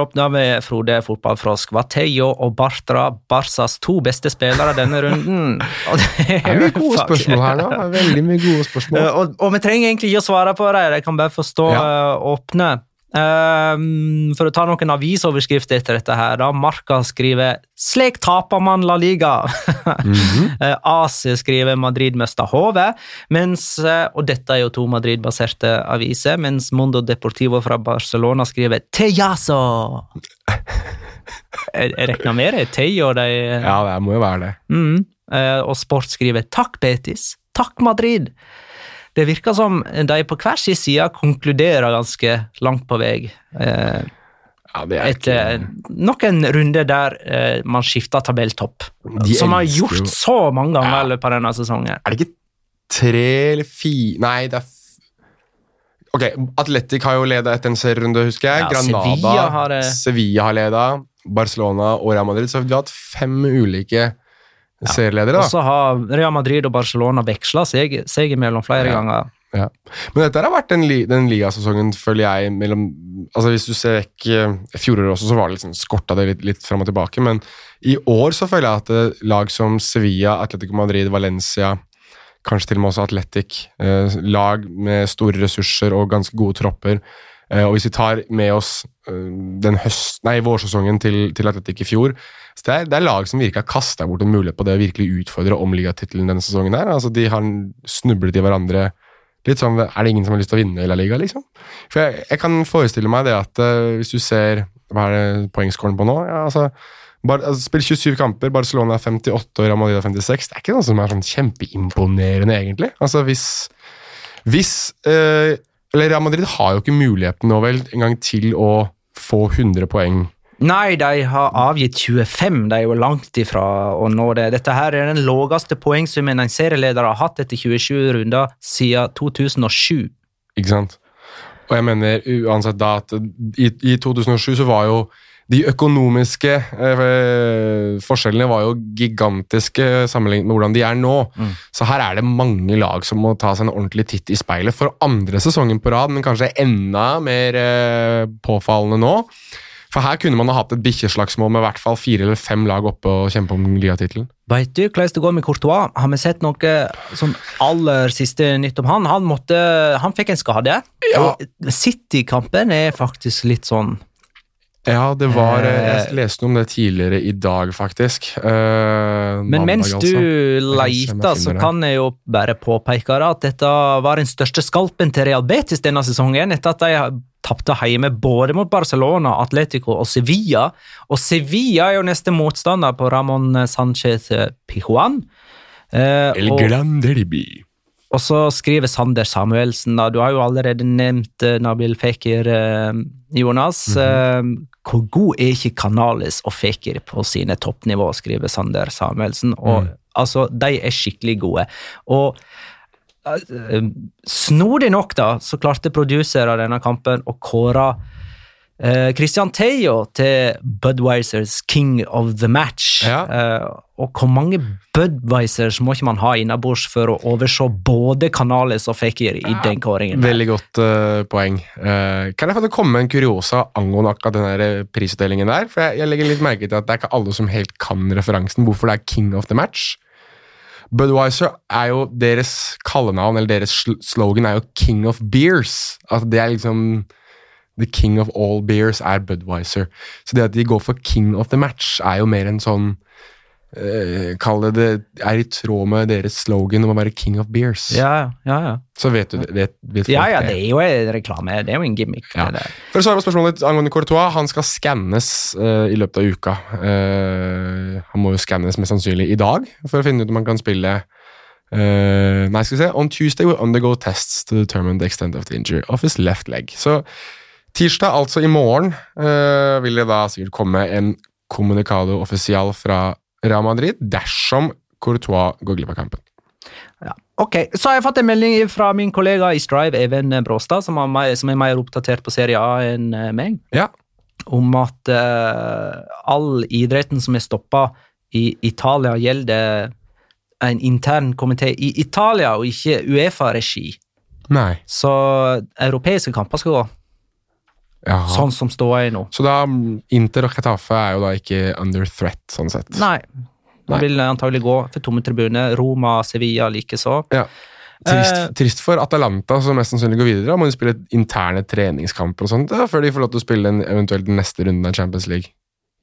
følge opp da med Frode Fotballfrosk. Vateyo og Bartra Barsas to beste spillere denne runden? Og det Det er mye gode spørsmål her da. Veldig mye gode spørsmål. Og, og vi trenger egentlig ikke å svare på det, jeg kan bare få stå Ja. eh, åpne. Ehm, for å ta noen avisoverskrifter etter dette her, da. Marca skriver 'Slik taper man La Liga'. mm -hmm. AC skriver 'Madrid mister hodet', eh, og dette er jo to Madrid-baserte aviser, mens Mundo Deportivo fra Barcelona skriver 'Tejaso'. Jeg, jeg regner med det er Tejo de Ja, det må jo være det. Mm. Eh, og Sport skriver 'Takk, Betis'. Takk, Madrid. Det virker som de på hver sin side konkluderer ganske langt på vei. Eh, Ja, er etter ikke nok en runde der eh, man skifter tabelltopp. De Som har gjort jo- så mange ganger Ja. i løpet av denne sesongen. Er det ikke tre eller fire Nei, det er Ok, Atletic har jo leda etter en serierunde, husker jeg. Ja, Granada, Sevilla har. Sevilla har leda. Barcelona og Real Madrid. Så vi har hatt fem ulike serieledere. Og så har Real Madrid og Barcelona veksla seg, seg imellom flere Ja. ganger. Ja. Men dette har vært den, li den ligasesongen, føler jeg, mellom altså Hvis du ser vekk eh, fjoråret også, så var det sånn skorta det litt, litt fram og tilbake. Men i år så føler jeg at eh, lag som Sevilla, Atletico Madrid, Valencia, kanskje til og med også Atletic, eh, lag med store ressurser og ganske gode tropper Og hvis vi tar med oss eh, den høst, nei, vårsesongen til, til Atletic i fjor så det, er, det er lag som virkelig har kasta bort en mulighet på det å virkelig utfordre om ligatittelen denne sesongen. her. Altså, De har snublet i hverandre Litt sånn, Er det ingen som har lyst til å vinne La Liga, liksom? For jeg, jeg kan forestille meg det at uh, hvis du ser Hva er det poengscoren på nå? Ja, altså, Bar, altså Spill 27 kamper, Barcelona er 58 og Real er 56. Det er ikke noe som er sånn kjempeimponerende, egentlig. Altså hvis Hvis eh, Eller Real Madrid har jo ikke muligheten nå vel engang til å få 100 poeng. Nei, de har avgitt 25. De er jo langt ifra å nå det. Dette her er den laveste poengsummen en serieleder har hatt etter 27 runder siden 2007. Ikke sant? Og jeg mener uansett da at i, i 2007 så var jo de økonomiske eh, forskjellene var jo gigantiske sammenlignet med hvordan de er nå. Mm. Så her er det mange lag som må ta seg en ordentlig titt i speilet for andre sesongen på rad, men kanskje enda mer eh, påfallende nå. For her kunne man ha hatt et bikkjeslagsmål med i hvert fall fire eller fem lag oppe og kjempe om ligatittelen. Veit du hvordan det går med Courtois? Har vi sett noe sånn aller siste nytt om han? Han, måtte, han fikk en skade. Ja. City-kampen er faktisk litt sånn Ja, det var eh, Eh, Jeg leste noe om det tidligere i dag, faktisk. Eh, Men mens du altså. Jeg leter, så kan jeg jo bare påpeke at dette var den største skalpen til Real Betis denne sesongen, etter at de tapte hjemme både mot Barcelona, Atletico og Sevilla. Og Sevilla er jo neste motstander på Ramón Sánchez Pijuan. Eh, El Gran Derby. og så skriver Sander Samuelsen, da. Du har jo allerede nevnt eh, Nabil Fekir, eh, Jonas. Mm eh, hvor god er ikke Kanalis og Fekir på sine toppnivå, skriver Sander Samuelsen. Og Mm. altså, de er skikkelig gode. Og eh, snodig nok, da, så klarte produsere av denne kampen å kåre eh, Christian Theo til Budweisers King of the Match. Ja. Eh, og hvor mange Budwisers må ikke man ha innabords for å overse både Canales og Fekir i den kåringen? Veldig godt uh, poeng. Uh, kan jeg få komme med en kuriosa angående akkurat den eh, prisutdelingen der? For jeg, jeg legger litt merke til at det er ikke alle som helt kan referansen hvorfor det er King of the Match. Budwiser er jo deres kallenavn, eller deres slogan er jo King of Beers. Altså det er liksom The king of all beers er Budwiser. Så det at de går for king of the match, er jo mer en sånn uh, Kall det det er i tråd med deres slogan om å være king of beers. Ja, ja, ja. Så vet du. Vet, vet Ja, ja, det er jo en reklame. Det er jo en gimmick. Ja. det. For å svare på spørsmålet angående Courtois, han skal skannes uh, i løpet av uka. Uh, han må jo skannes mest sannsynlig i dag for å finne ut om han kan spille Nei, skal vi se. On Tuesday will undergo tests to determine the extent of the injury of his left leg. Så tirsdag, altså i morgen, eh, vil det da sikkert komme en kommunikado offisial fra Real Madrid dersom Courtois går glipp av kampen. Ja. Ok, Så har jeg fått en melding fra min kollega i Strive, Even Bråstad, som, som er mer oppdatert på Serie A enn eh, meg, Ja. om at uh, all idretten som er stoppa i Italia, gjelder en intern komité i Italia, og ikke Uefa-regi. Nei. Så europeiske kamper skal gå, Jaha. sånn som ståa er nå. Så da mm, Inter og Catafe er jo da ikke under threat, sånn sett. Nei. De vil antagelig gå for tomme tribuner. Roma, Sevilla likeså. Ja. Trist, Eh. trist for Atalanta, som mest sannsynlig går videre. Da må de spille interne treningskamper og sånt før de får lov til å spille en, eventuelt den neste runden av Champions League.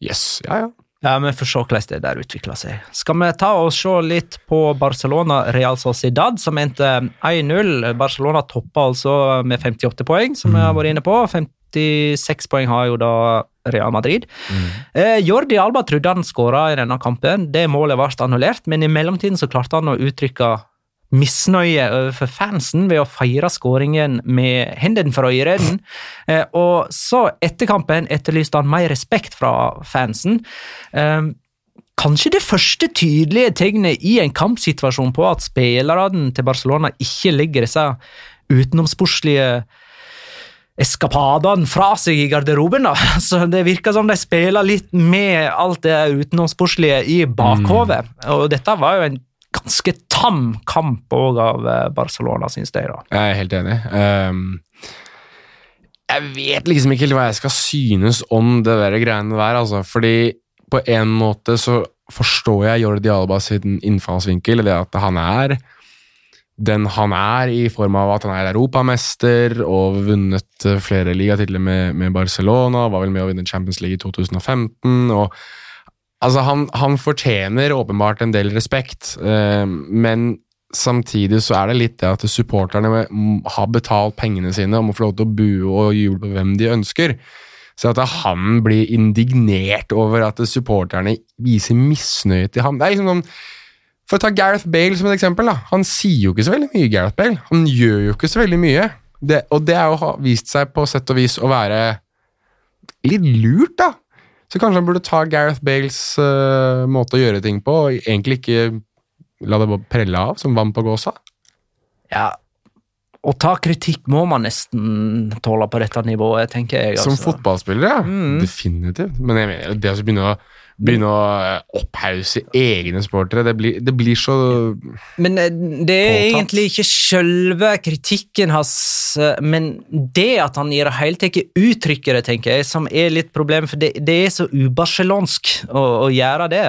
Yes, ja, ja. Ja, Vi får se hvordan det der utvikler seg. Skal vi ta og se litt på Barcelona Real Sociedad, som endte 1-0. Barcelona toppa altså med 58 poeng, som vi har vært inne på. 56 poeng har jo da Real Madrid. Eh, Jordi Alba trodde han skåra i denne kampen. Det målet ble annullert, men i mellomtiden så klarte han å uttrykke misnøye overfor fansen ved å feire skåringen med hendene for øyreden. Eh, og så, etter kampen, etterlyste han mer respekt fra fansen. Eh, Kanskje det første tydelige tegnet i en kampsituasjon på at spillerne til Barcelona ikke legger disse utenomsportslige eskapadene fra seg i garderoben. da. Så Det virker som de spiller litt med alt det utenomsportslige i bakhodet. Og dette var jo en ganske tam kamp òg av eh, Barcelona, syns jeg. da. Jeg er helt enig. Um, jeg vet liksom ikke helt hva jeg skal synes om det der greiene der, altså. Fordi på en måte så forstår jeg Jordi Alba sin innfallsvinkel, det at han er den han er, i form av at han er europamester og vunnet eh, flere ligatitler med, med Barcelona, var vel med å vinne Champions League i 2015. og Altså, han, han fortjener åpenbart en del respekt, eh, men samtidig så er det litt det at supporterne har betalt pengene sine og må få lov til å bue og juble på hvem de ønsker. Så at han blir indignert over at supporterne viser misnøye til ham Det er liksom sånn For å ta Gareth Bale som et eksempel. da. Han sier jo ikke så veldig mye, Gareth Bale. Han gjør jo ikke så veldig mye. Det, og det har jo vist seg på sett og vis å være litt lurt, da. Så kanskje han burde ta Gareth Bales uh, måte å gjøre ting på, og egentlig ikke la det prelle av som vann på gåsa. Ja, å ta kritikk må man nesten tåle på dette nivået, tenker jeg. Som altså. fotballspiller, ja. Mm. Definitivt. Men jeg mener, det å begynne å, begynne å eh, opphause egne sportere, det blir, det blir så Men eh, det er Påtatt. egentlig ikke selve kritikken hans, eh, men det at han i det hele tatt uttrykker det, tenker jeg, som er litt problem, for det, det er så ubarselonsk å, å gjøre det.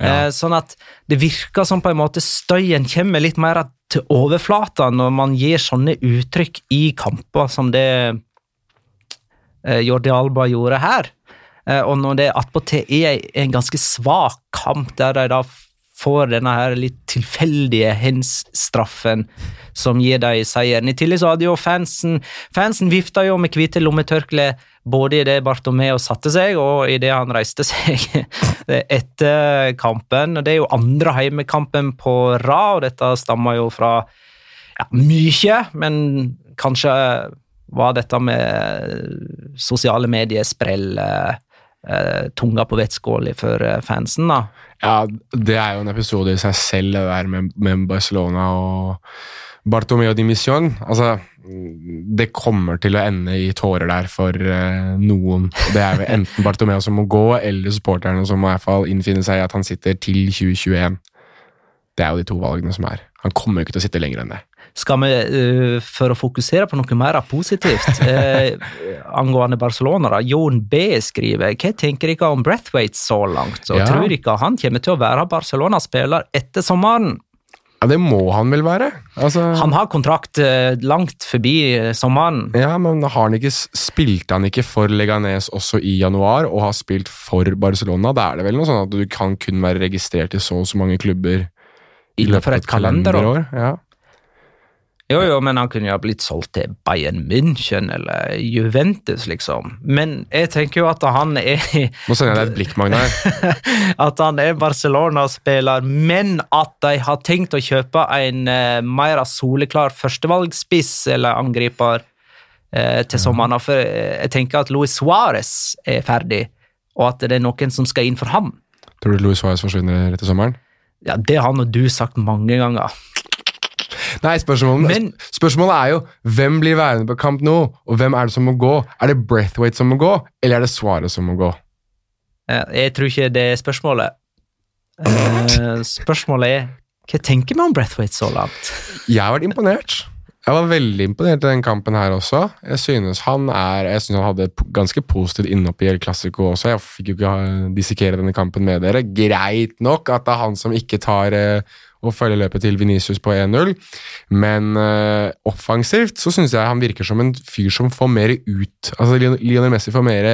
Ja. Eh, sånn at det virker som på en måte støyen kommer litt mer til overflata når man gir sånne uttrykk i kamper som det eh, Jordi Alba gjorde her. Eh, og når det attpåtil er en ganske svak kamp, der de da får denne her litt tilfeldige hens-straffen som gir dem seieren. I tillegg så hadde jo fansen Fansen vifta jo med hvite lommetørkle både idet Bartomeo satte seg, og idet han reiste seg etter kampen. Det er jo andre heimekampen på rad, og dette stammer jo fra ja, mye, men kanskje var dette med sosiale medier-sprell eh, eh, tunga på vettskåla for eh, fansen, da. Ja, det er jo en episode i seg selv, det der med, med Barcelona og Bartomeo di Mission. Altså, det kommer til å ende i tårer der for uh, noen. Det er enten Bartomeo som må gå, eller supporterne som må i hvert fall innfinne seg i at han sitter til 2021. Det er jo de to valgene som er. Han kommer jo ikke til å sitte lenger enn det. Skal vi, eh, for å fokusere på noe mer positivt eh, angående Barcelona, da, Jon B. skriver Hva tenker dere om Brathwaite så langt? Og Ja. Tror dere han kommer til å være Barcelona-spiller etter sommeren? Ja, Det må han vel være? Altså, Han har kontrakt eh, langt forbi sommeren. ja, men har han ikke, Spilte han ikke for Leganes også i januar, og har spilt for Barcelona? Da er det vel noe sånn at du kan kun være registrert i så og så mange klubber i Innenfor et kalenderår. Ja. Jo, jo, men han kunne jo ha blitt solgt til Bayern München eller Juventus, liksom. Men jeg tenker jo at han er Nå sender jeg deg et blikk, Magnar. at han er Barcelona-spiller, men at de har tenkt å kjøpe en uh, mer soleklar førstevalgspiss eller angriper uh, til sommeren. For eh, jeg tenker at Luis Suárez er ferdig, og at det er noen som skal inn for ham. Tror du Luis Suárez forsvinner etter sommeren? Ja, Det har nå du sagt mange ganger. Nei, spørsmålet, Men- spørsmålet er jo hvem blir værende på kamp nå, og hvem er det som må gå? Er det Breathwaite som må gå, eller er det Svaret som må gå? Eh, Jeg tror ikke det er spørsmålet. Eh, Spørsmålet er hva tenker vi om Breathwaite så langt? Jeg har vært imponert. Jeg var veldig imponert i den kampen her også. Jeg synes han er, jeg synes han hadde et ganske positivt innhopp i El Clásico også. Jeg fikk jo ikke dissekere denne kampen med dere. Greit nok at det er han som ikke tar eh, og følge løpet til Venicius på 1-0, men eh, offensivt så synes jeg han virker som en fyr som får mer ut. Altså Lionel Messi får mer,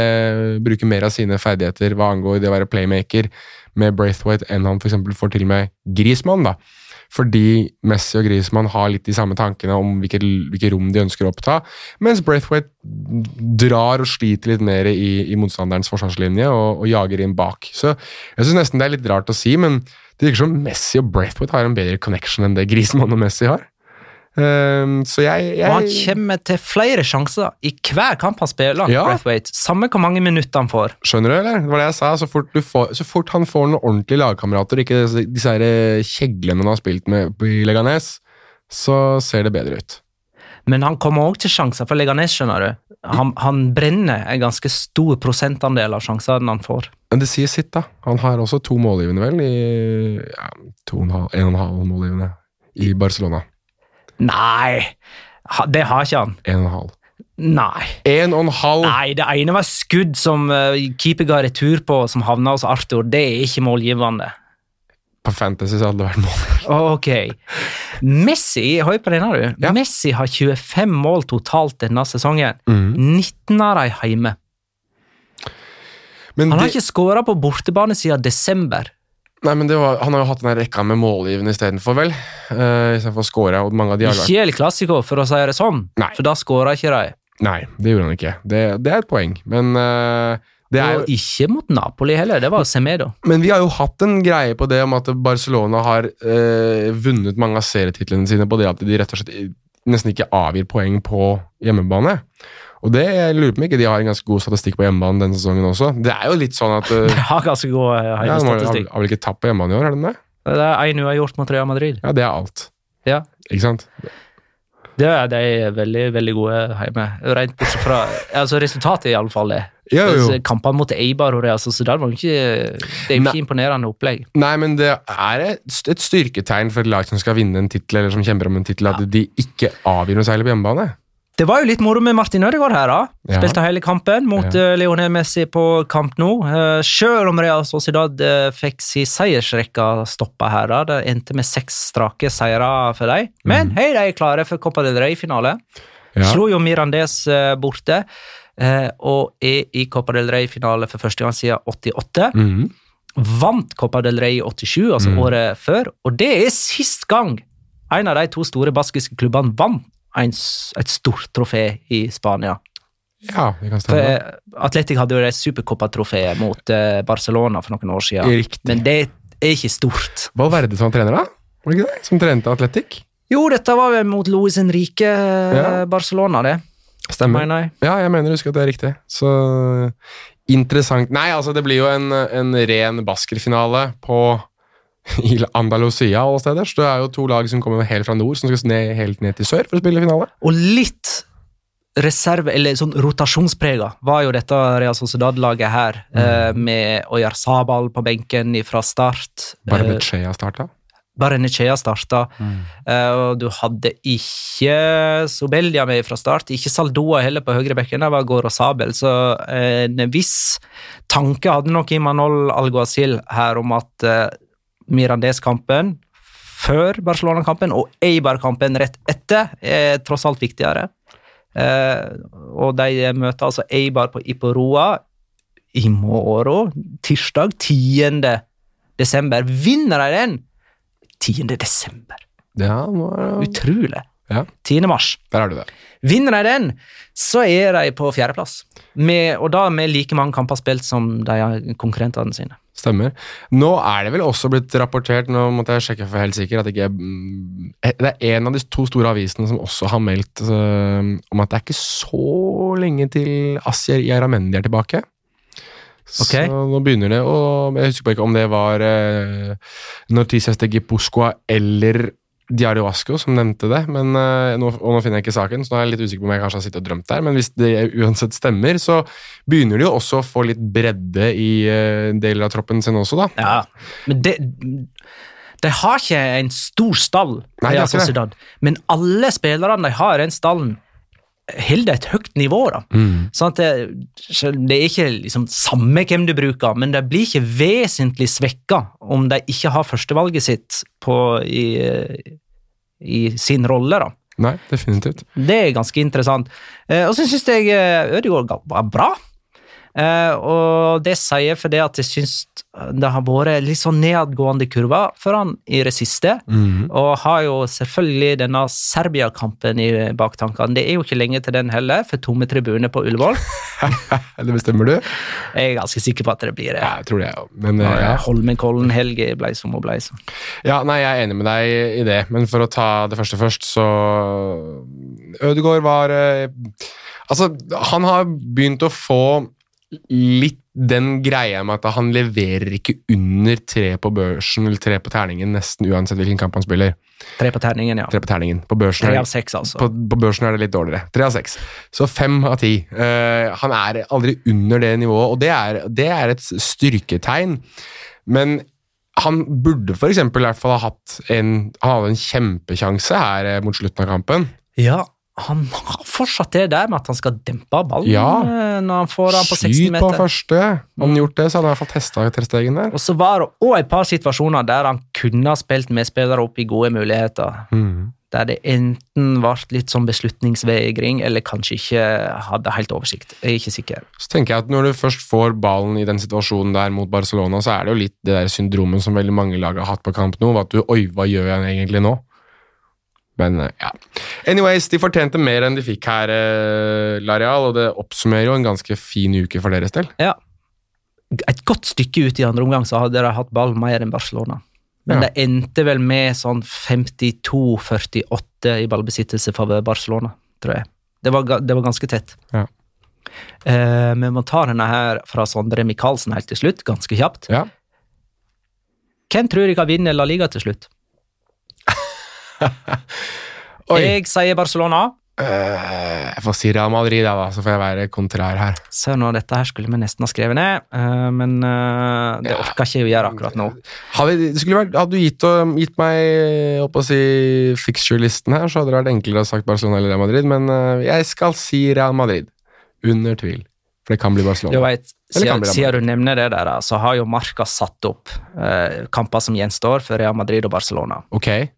bruker mer av sine ferdigheter hva angår det å være playmaker med Braithwaite enn han eksempel får til med Griezmann. da. Fordi Messi og Griezmann har litt de samme tankene om hvilke, hvilke rom de ønsker å oppta, mens Braithwaite drar og sliter litt mer i, i motstanderens forsvarslinje og, og jager inn bak. Så jeg syns nesten det er litt rart å si, men det virker som Messi og Braithwaite har en bedre connection enn det Griezmann og Messi har. Ehm, så jeg, Og han kommer til flere sjanser i hver kamp han spiller. Ja. Braithwaite. Samme hvor mange minutter han får. Skjønner du, eller? Det var det jeg sa. Så fort, du får, så fort han får noen ordentlige lagkamerater, ikke disse, disse her eh, kjeglene han har spilt med i Leganes, så ser det bedre ut. Men han kommer òg til sjanser for Leganes, skjønner du. Han, han brenner en ganske stor prosentandel av sjansene han får. Men det sier sitt, da. Han har også to målgivende, vel, i ja, to og en halv, en og en halv målgivende i Barcelona. Nei, det har ikke han. En og en halv. Nei. En og en halv! Nei, det ene var skudd som uh, keeper ga retur på, som havna hos Arthur. Det er ikke målgivende. På Fantasy så hadde det vært mål. Ok. Messi, høy på denne, du. Ja. Messi har 25 mål totalt denne sesongen. Mm. 19 av dem hjemme. Men, Han har det, ikke skåra på bortebane siden desember. Nei, men det var, han har jo hatt den rekka med målgivende istedenfor, vel? Uh, istedenfor å score, og mange av de har Ikke El Clásico, for å si det sånn, Nei. for da skåra ikke de. Nei, det gjorde han ikke. Det, det er et poeng, men uh, det er jo Og ikke mot Napoli heller, det var Semedo. Men vi har jo hatt en greie på det om at Barcelona har uh, vunnet mange av serietitlene sine på det at de rett og slett nesten ikke avgir poeng på hjemmebane. Og det jeg lurer på om ikke de har en ganske god statistikk på hjemmebane denne sesongen også. Det er jo litt sånn at uh, De har ganske god eh, ja, har, vel ikke tapt på hjemmebane i år, har de det? Det er én uavgjort mot Real Madrid. Ja, det er alt. Ja. Ikke sant? Det er de veldig veldig gode hjemme. Rent bortsett fra altså Resultatet, i alle fall. det. Jo, jo. Altså, Kampene mot Eibar og Real Sociedad var ikke Det er ikke imponerende opplegg. Nei, men det er et, et styrketegn for et lag som skal vinne en tittel, eller som kjemper om en tittel, at de ikke avgir noe særlig på hjemmebane. Det var jo litt moro med Martin Ødegaard her, da. Ja. Spilte hele kampen mot Ja. eh, Lionel Messi på Camp Nou. Uh, Selv om Real Sociedad uh, fikk si seiersrekka stoppa her, da. Det endte med seks strake seire for dem. Men hei, de er klare for Copa del Rey-finale. Mm. Ja. Slo jo Mirandez eh, borte, eh, og er i Copa del Rey-finale for første gang siden 88. Mm. Vant Copa del Rey i 87, altså Mm. året før, og det er sist gang en av de to store baskiske klubbene vant en, et stort trofé i Spania. ja, det kan stemme. For Atletic hadde jo det supercopatrofeet mot eh, Barcelona for noen år siden, Riktig. men det er ikke stort. Valverde som trener, da? Var det ikke det? Som trente Atletic? Jo, dette var vel mot Luis Henrique eh, Ja. Barcelona, det, Stemmer. mener jeg. Ja, jeg mener å huske at det er riktig. Så interessant. Nei, altså, det blir jo en, en ren baskerfinale på i Andalusia alle steder. Så det er jo to lag som kommer helt fra nord, som skal ned, helt ned til sør for å spille finale. Og litt reserve, eller sånn rotasjonsprega, var jo dette Real Sociedad-laget her, eh, med Oyar Sabal på benken fra start. Bare Eh, Bechea starta. Barenechea starta, eh, og du hadde ikke Sobelia med fra start. Ikke Saldoa heller på høyrebekken, Det var Goro Sabel. Så eh, en viss tanke hadde nok Imanol Alguacil her om at eh, Mirandes-kampen før Barcelona-kampen og Eibar-kampen rett etter er tross alt viktigere. Eh, og de møter altså Eibar på Iporoa i morgen, tirsdag 10. desember. Vinner de den? 10. desember. Ja, må, ja. Utrolig. ja, 10. mars. der er du det. Vinner de den, så er de på fjerdeplass. Med, og da med like mange kamper spilt som de konkurrentene sine. Stemmer. Nå er det vel også blitt rapportert, nå måtte jeg sjekke for helt sikker, at ikke er, Det er en av de to store avisene som også har meldt uh, om at det er ikke så lenge til Asier Yaramendi er tilbake. Okay. Så nå begynner det å Jeg husker ikke om det var uh, Noticias de Gipuzcoa eller Diario Vasco som nevnte det, men eh, nå, og nå finner jeg ikke saken, så nå er jeg litt usikker på om jeg kanskje har sittet og drømt der. Men hvis det uansett stemmer, så begynner de jo også å få litt bredde i eh, deler av troppen sin også, da. Ja, men det De har ikke en stor stall, Nei. Men alle spillerne de har den stallen, holder et høyt nivå. da. Sånn at det, det er ikke liksom samme hvem du bruker, men det blir ikke vesentlig svekka om de ikke har førstevalget sitt på, i, i sin rolle. da. Nei, definitivt. Det er ganske interessant. Eh, og så syns jeg eh, Ødegaard var bra. Eh, og det sier jeg fordi at jeg syns det har vært litt sånn nedadgående kurver for han i det siste. Og har jo selvfølgelig denne Serbia-kampen i baktankene. Det er jo ikke lenge til den heller, for tomme tribuner på Ullevål. Det bestemmer du? Jeg er ganske sikker på at det blir det. Ja, jeg tror det, ja. Men ja, ja. Holmenkollen helg blei som hun blei. Ja, nei, jeg er enig med deg i det, men for å ta det første først, så Ødegaard var eh, Altså, han har begynt å få litt den greia med at han leverer ikke under tre på børsen eller tre på terningen nesten uansett hvilken kamp han spiller. Tre på terningen, ja. Tre på terningen. På børsen, Tre av seks, altså. på, på børsen er det litt dårligere. Tre av seks. Så fem av ti. Uh, han er aldri under det nivået, og det er, det er et styrketegn. Men han burde for eksempel i hvert fall ha hatt en, han hadde en kjempekjanse her eh, mot slutten av kampen. Ja, han har fortsatt det der med at han skal dempe ballen Ja. eh, når han får den på 60 meter Skyt på første. Om han gjort det, så hadde han i hvert fall testa trestegen der. Og så var det òg et par situasjoner der han kunne ha spilt medspillere opp i gode muligheter. Mm. Der det enten ble litt sånn beslutningsvegring, eller kanskje ikke hadde helt oversikt. Jeg er ikke sikker. Så tenker jeg at Når du først får ballen i den situasjonen der mot Barcelona, så er det jo litt det der syndromet som veldig mange lag har hatt på kamp nå. At du Oi, hva gjør jeg egentlig nå? Men eh, ja. Anyways, de fortjente mer enn de fikk her, eh, Lareal, og det oppsummerer jo en ganske fin uke for deres del. Ja. Et godt stykke ut i andre omgang så hadde de hatt ball mer enn Barcelona. Men Ja. det endte vel med sånn 52-48 i ballbesittelse for Barcelona, tror jeg. Det var, det var ganske tett. Ja. Eh, men man tar denne her fra Sondre Michaelsen helt til slutt, ganske kjapt. Ja. Hvem tror jeg kan vinne La Liga til slutt? Jeg sier Barcelona. Uh, jeg får si Real Madrid, da, så får jeg være kontrær her. Ser nå, dette her skulle vi nesten ha skrevet ned, uh, men uh, det Ja. orker ikke jeg å gjøre akkurat nå. Hadde, vært, hadde du gitt, og- gitt meg å si, fixture-listen her, så hadde det vært enklere å sagt Barcelona eller Real Madrid, men jeg skal si Real Madrid. Under tvil. For det kan bli Du Barcelona. vet, siden, siden du nevner det der, så har jo Marca satt opp kamper som gjenstår for Real Madrid og Barcelona. Ok.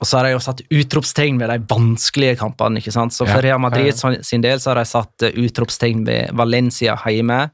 Og så har de jo satt utropstegn ved de vanskelige kampene. ikke sant? Så for Real Madrid sin- del så har de satt eh, utropstegn ved Valencia hjemme,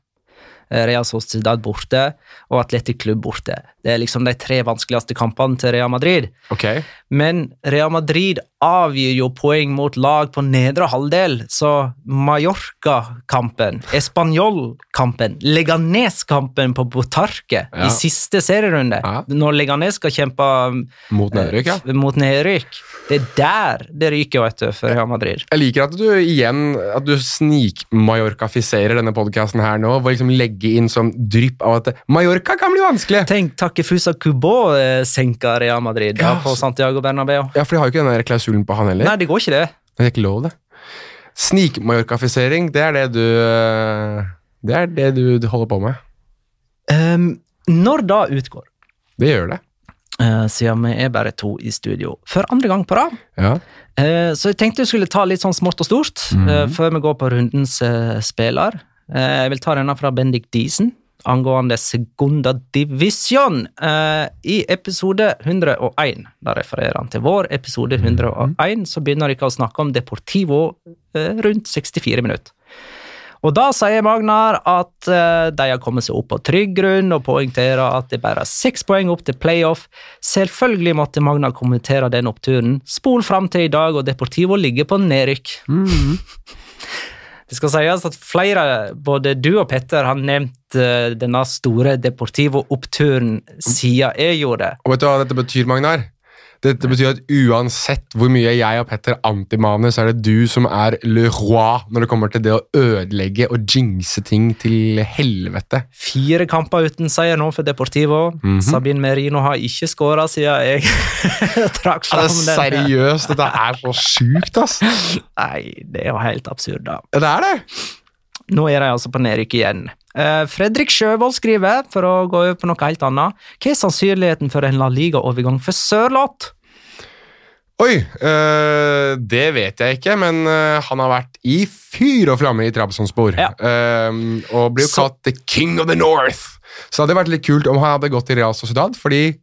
Real Sociedad borte og Atletic Klubb borte. Det er liksom de tre vanskeligste kampene til Real Madrid. ok. Men Real Madrid avgir jo poeng mot lag på nedre halvdel, så Mallorca-kampen, Español-kampen, Leganes-kampen på Botarque Ja. i siste serierunde, Ja. når Leganes skal kjempe Mot nedrykk, ja. eh, mot nedrykk, det er der det ryker, vet du, for Real Madrid. Jeg liker at du igjen at du snik-Mallorca-fiserer denne podcasten her nå, hvor liksom legge inn sånn drypp av at Mallorca kan bli vanskelig. Tenk, Takefusa Kubo eh, senka Real Madrid Ja. på Santiago Bernabeu. Ja, for de har jo ikke den klausulen på han heller. Nei, det går ikke det. Det er ikke lov, det. Snik-Mallorca-fisering, det er det du øh, Det er det du, holder på med. Um, når da utgår, Det gjør det. Uh, siden vi er bare to i studio, for andre gang på rad, Ja. Uh, Så jeg tenkte vi skulle ta litt sånn smått og stort, Mhm. uh, før vi går på rundens eh, spiller. Eh, jeg vil ta denne fra Bendik Diesen, angående Segunda Division. Eh, I episode 101, da refererer han til vår episode 101, så begynner dere å snakke om Deportivo eh, rundt 64 minutter. Og da sier Magnar at de har kommet seg opp på trygg grunn, og poengterer at det bare er seks poeng opp til playoff. Selvfølgelig måtte Magnar kommentere den oppturen. Spol fram til i dag, og Deportivo ligger på nedrykk. Det skal sies at flere, både du og Petter, har nevnt eh, denne store Deportivo-oppturen siden jeg gjorde det. Og vet du hva dette betyr, Magnar? Dette betyr at uansett hvor mye jeg og Petter antimaner, så er det du som er le roi når det kommer til det å ødelegge og jinxe ting til helvete. Fire kamper uten seier nå for Deportivo. Mhm. Sabine Merino har ikke skåra siden jeg trakk fram den. det seriøst, dette er så sjukt, ass. Nei, det er jo helt absurd, da. Det er det. Nå er de altså på nedrykk igjen. Eh, Fredrik Sjøvold skriver, for å gå på noe helt annet, hva er sannsynligheten for en La Liga-overgang for Sørloth? Oi, øh, det vet jeg ikke, men øh, han har vært i fyr og flamme i Trabzonspor. Ja. Øh, og blir jo kalt The King of the North. Så det hadde vært litt kult om han hadde gått til Real Sociedad, for de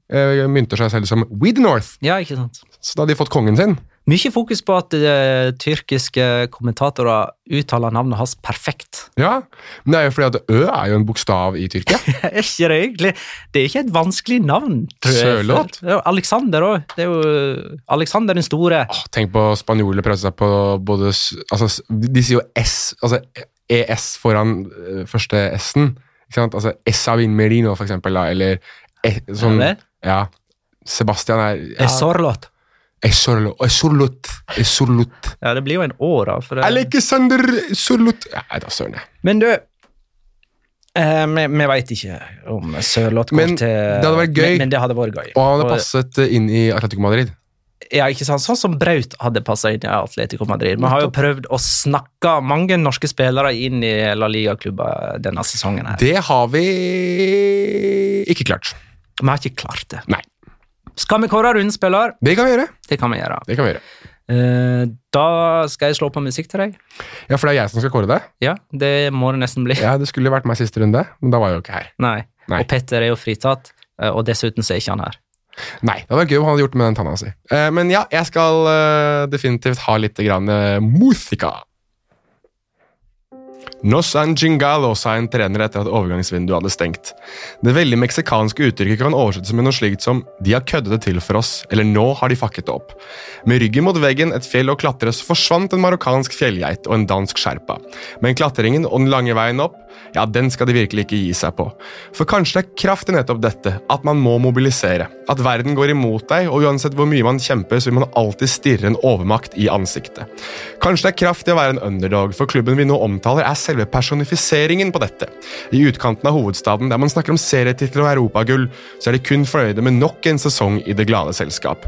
mynter seg selv som We the North. Ja, ikke sant? Så da hadde de fått kongen sin. Mye fokus på at uh, tyrkiske kommentatorer uttaler navnet hans perfekt. Ja, Men det er jo fordi at Ø er jo en bokstav i Tyrkia. er ikke det egentlig? Det er ikke et vanskelig navn. Sørlåt. Er Alexander òg. Det er jo Alexander den store. Åh, tenk på spanjoler prøvde seg på både altså, De sier jo S, altså ES foran øh, første S-en. Ikke sant? Altså Esavin Merino, for eksempel, da, eller e, sånn Ja. Sebastian er Ja. Sorloth. Esorlo, Esorlot, Esorlot. Ja, det blir jo en år, da. For det. Alexander Esorlot Ja, da søren. Men du, Eh, vi vi veit ikke om Sørloth går Men til det hadde vært gøy. Men, men det hadde vært gøy. Og han hadde Og- passet inn i Atletico Madrid. Ja, ikke sant? Sånn som Braut hadde passa inn i Atletico Madrid. Vi har jo prøvd å snakke mange norske spillere inn i La Liga-klubber denne sesongen. her. Det har vi ikke klart. Vi har ikke klart det. Nei. Skal vi kåre rundspiller? Det kan vi gjøre. Det kan vi gjøre. Det kan vi gjøre. Eh, da skal jeg slå på musikk til deg. Ja, for det er jeg som skal kåre det. Ja, det må det nesten bli. Ja, Det skulle vært meg siste runde, men da var jeg jo ikke her. Nei. Nei. Og Petter er jo fritatt, eh, og dessuten så er ikke han her. Nei, det hadde vært gøy om han hadde gjort det med den tanna si. Eh, men ja, jeg skal uh, definitivt ha litt grann uh, musika. Nos Anjingalo, sa en trener etter at overgangsvinduet hadde stengt. Det veldig meksikanske uttrykket kan oversettes med noe slikt som 'de har køddet det til for oss', eller 'nå har de fakket det opp'. Med ryggen mot veggen, et fjell å klatre, så forsvant en marokkansk fjellgeit og en dansk sherpa. Men klatringen og den lange veien opp, ja, den skal de virkelig ikke gi seg på. For kanskje det er kraft i nettopp dette, at man må mobilisere. At verden går imot deg, og uansett hvor mye man kjemper, så vil man alltid stirre en overmakt i ansiktet. Kanskje det er kraft i å være en underdog, for klubben vi nå omtaler, er selve personifiseringen på dette. I utkanten av hovedstaden, der man snakker om serietitler og europagull, så er de kun fornøyde med nok en sesong i det glade selskap.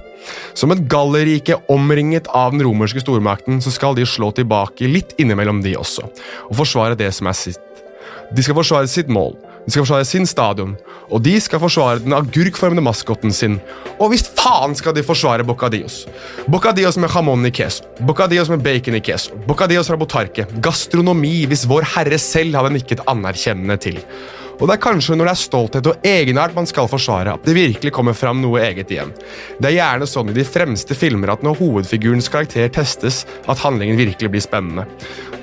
Som et gallerike omringet av den romerske stormakten, så skal de slå tilbake litt innimellom de også, og forsvare det som er sitt. De skal forsvare sitt mål, de skal forsvare sin stadion, og de skal forsvare den agurkformede maskotten sin. Og visst faen skal de forsvare Bocadillos. Bocadillos med jamon i queso, Bocadillos med bacon i queso, Bocadillos fra Botarque. Gastronomi hvis Vår Herre selv hadde nikket anerkjennende til. Og det er kanskje når det er stolthet og egenart man skal forsvare, at det virkelig kommer fram noe eget igjen. Det er gjerne sånn i de fremste filmer at når hovedfigurens karakter testes, at handlingen virkelig blir spennende.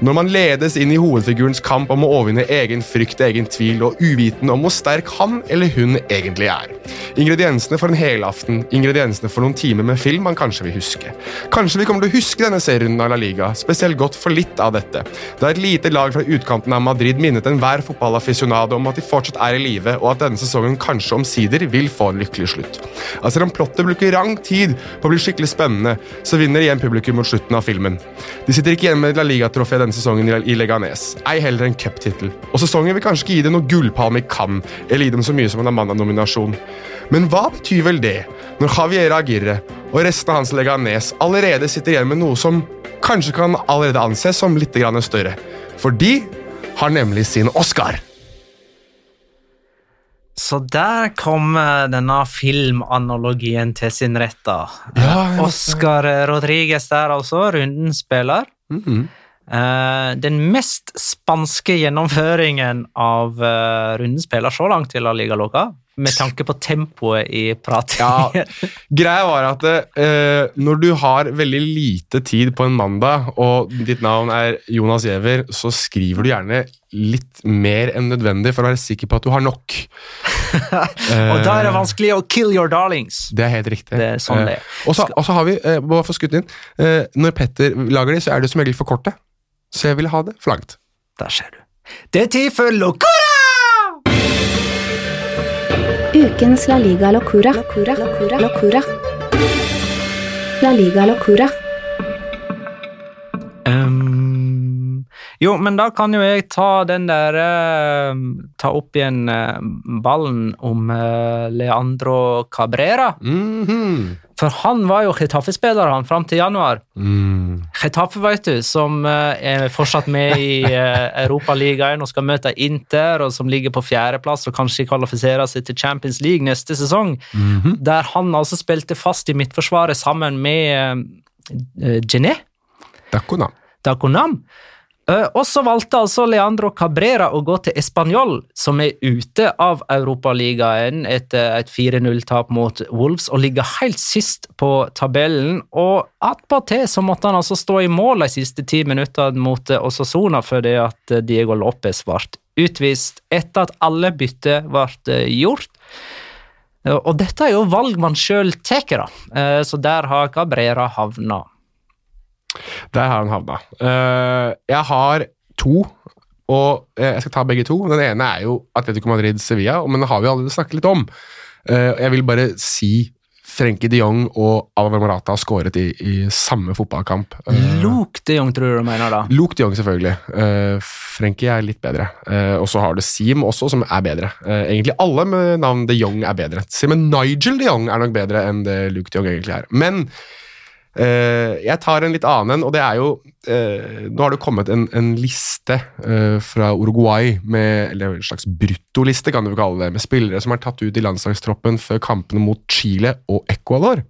Når man ledes inn i hovedfigurens kamp om å overvinne egen frykt, egen tvil og uviten om hvor sterk han eller hun egentlig er. Ingrediensene for en helaften, ingrediensene for noen timer med film man kanskje vil huske. Kanskje vi kommer til å huske denne serien av La Liga, spesielt godt for litt av dette. Da et lite lag fra utkanten av Madrid minnet enhver fotballaficionado om at de fortsatt er i live, og at denne sesongen kanskje omsider vil få en lykkelig slutt. Altså, selv om plottet bruker lang tid på å bli skikkelig spennende, så vinner igjen publikum mot slutten av filmen. De sitter ikke igjen med La Liga-trofé denne sesongen i Leganes, ei heller en cuptittel. Og sesongen vil kanskje ikke gi dem noe gullpalme i Cannes, eller gi dem så mye som en Amanda-nominasjon. Men hva betyr vel det, når Javier Aguirre og resten av hans Leganes allerede sitter igjen med noe som kanskje kan allerede anses som litt større? For de har nemlig sin Oscar. Så der kom eh, denne filmanalogien til sin rett, da. Ja, ja. Oscar Rodriguez der, altså. runden spiller. Mhm. Eh, den mest spanske gjennomføringen av uh, rundens spiller så langt til La Liga Loca, med tanke på tempoet i pratingen. Ja, greia var at uh, når du har veldig lite tid på en mandag, og ditt navn er Jonas Giæver, så skriver du gjerne litt mer enn nødvendig for å være sikker på at du har nok. Og da er det vanskelig å kill your darlings. Det er helt riktig. Det er sånn det er. Eh, og så har vi, uh, for skutt inn, uh, når Petter lager de, så er det som regel for korte. Så jeg ville ha det for langt. Der ser du. Det er tid for Locora! Ukens La Liga Locura. Locura. Locura. Locura. La Liga Locura. Ehm, jo, men da kan jo jeg ta den der eh, Ta opp igjen eh, ballen om eh, Leandro Cabrera. Mhm. For han var jo Chetaffe-spiller han fram til januar. Mm. Chetaffe, vet du, som er fortsatt med i Europaligaen og skal møte Inter, og som ligger på fjerdeplass og kanskje kvalifiserer seg til Champions League neste sesong. Mhm. Der han altså spilte fast i midtforsvaret sammen med Gené. Dakunam. Daconam. Eh, Og så valgte altså Leandro Cabrera å gå til Español, som er ute av Europaligaen etter et 4-0-tap mot Wolves, og ligger helt sist på tabellen. Og attpåtil så måtte han altså stå i mål de siste ti minuttene mot eh, Osasona fordi at eh, Diego Lopez ble utvist etter at alle bytter ble gjort. Og dette er jo valg man sjøl tar, da. Så der har Cabrera havna. Der har han havna. Eh, jeg har to, og eh, jeg skal ta begge to. Den ene er jo Atletico Madrid-Sevilla, men den har vi allerede snakket litt om. Eh, jeg vil bare si Frenkie de Jong og Alvaro Morata har skåret i, i samme fotballkamp. Luke de Jong, tror du du mener da? Luke de Jong, selvfølgelig. Uh, Frenkie er litt bedre. Uh, og så har du Seam også, som er bedre. Uh, egentlig alle med navn de Jong er bedre. Simen Nigel de Jong er nok bedre enn det Luke de Jong egentlig er. Men jeg tar en litt annen en, og det er jo eh, Nå har det kommet en, en liste eh, fra Uruguay, med, eller en slags bruttoliste, kan du kalle det, med spillere som er tatt ut i landslagstroppen før kampene mot Chile og Ecuador.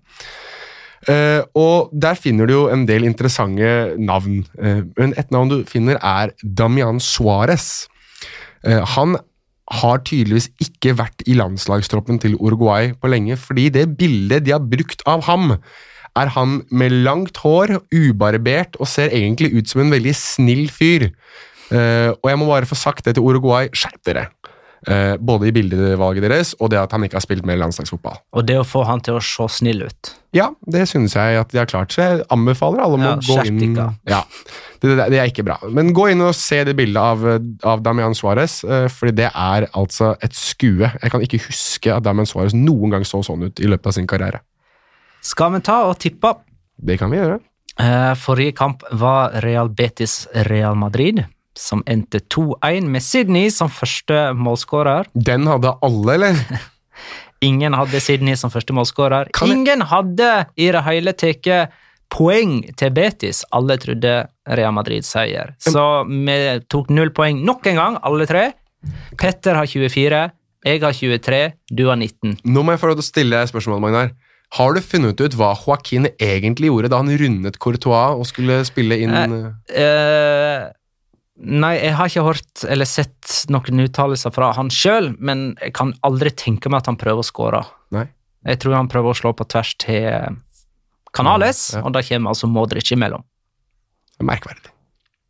Uh, og Der finner du jo en del interessante navn. Uh, men et navn du finner, er Damian Suárez. Uh, han har tydeligvis ikke vært i landslagstroppen til Uruguay på lenge, fordi det bildet de har brukt av ham, er han med langt hår, ubarbert og ser egentlig ut som en veldig snill fyr. Uh, og jeg må bare få sagt det til Uruguay, skjerp dere. Uh, både i bildevalget deres og det at han ikke har spilt mer landslagsfotball. Og det å få han til å se snill ut. Ja, det synes jeg at de har klart, så jeg anbefaler alle om Ja, å gå inn. Ja, det, det, det er ikke bra. Men gå inn og se det bildet av, av Damian Suárez, uh, fordi det er altså et skue. Jeg kan ikke huske at Damian Suárez noen gang så sånn ut i løpet av sin karriere. Skal vi ta og tippe? Det kan vi gjøre. Eh, Forrige kamp var Real Betis Real Madrid, som endte 2-1 med Sydney som første målskårer. Den hadde alle, eller? Ingen hadde Sydney som første målskårer. Ingen hadde i det hele tatt poeng til Betis. Alle trodde Real Madrid-seier. Så vi tok null poeng nok en gang, alle tre. Petter har 24, jeg har 23, du har 19. Nå må jeg få lov til å stille deg spørsmål, Magnar. Har du funnet ut hva Joaquin egentlig gjorde da han rundet Courtois og skulle spille inn Nei. Eh, nei, jeg har ikke hørt eller sett noen uttalelser fra han sjøl, men jeg kan aldri tenke meg at han prøver å skåre. Nei. Jeg tror han prøver å slå på tvers til Canales, Ja. og da kommer altså Modric imellom. Merkverdig.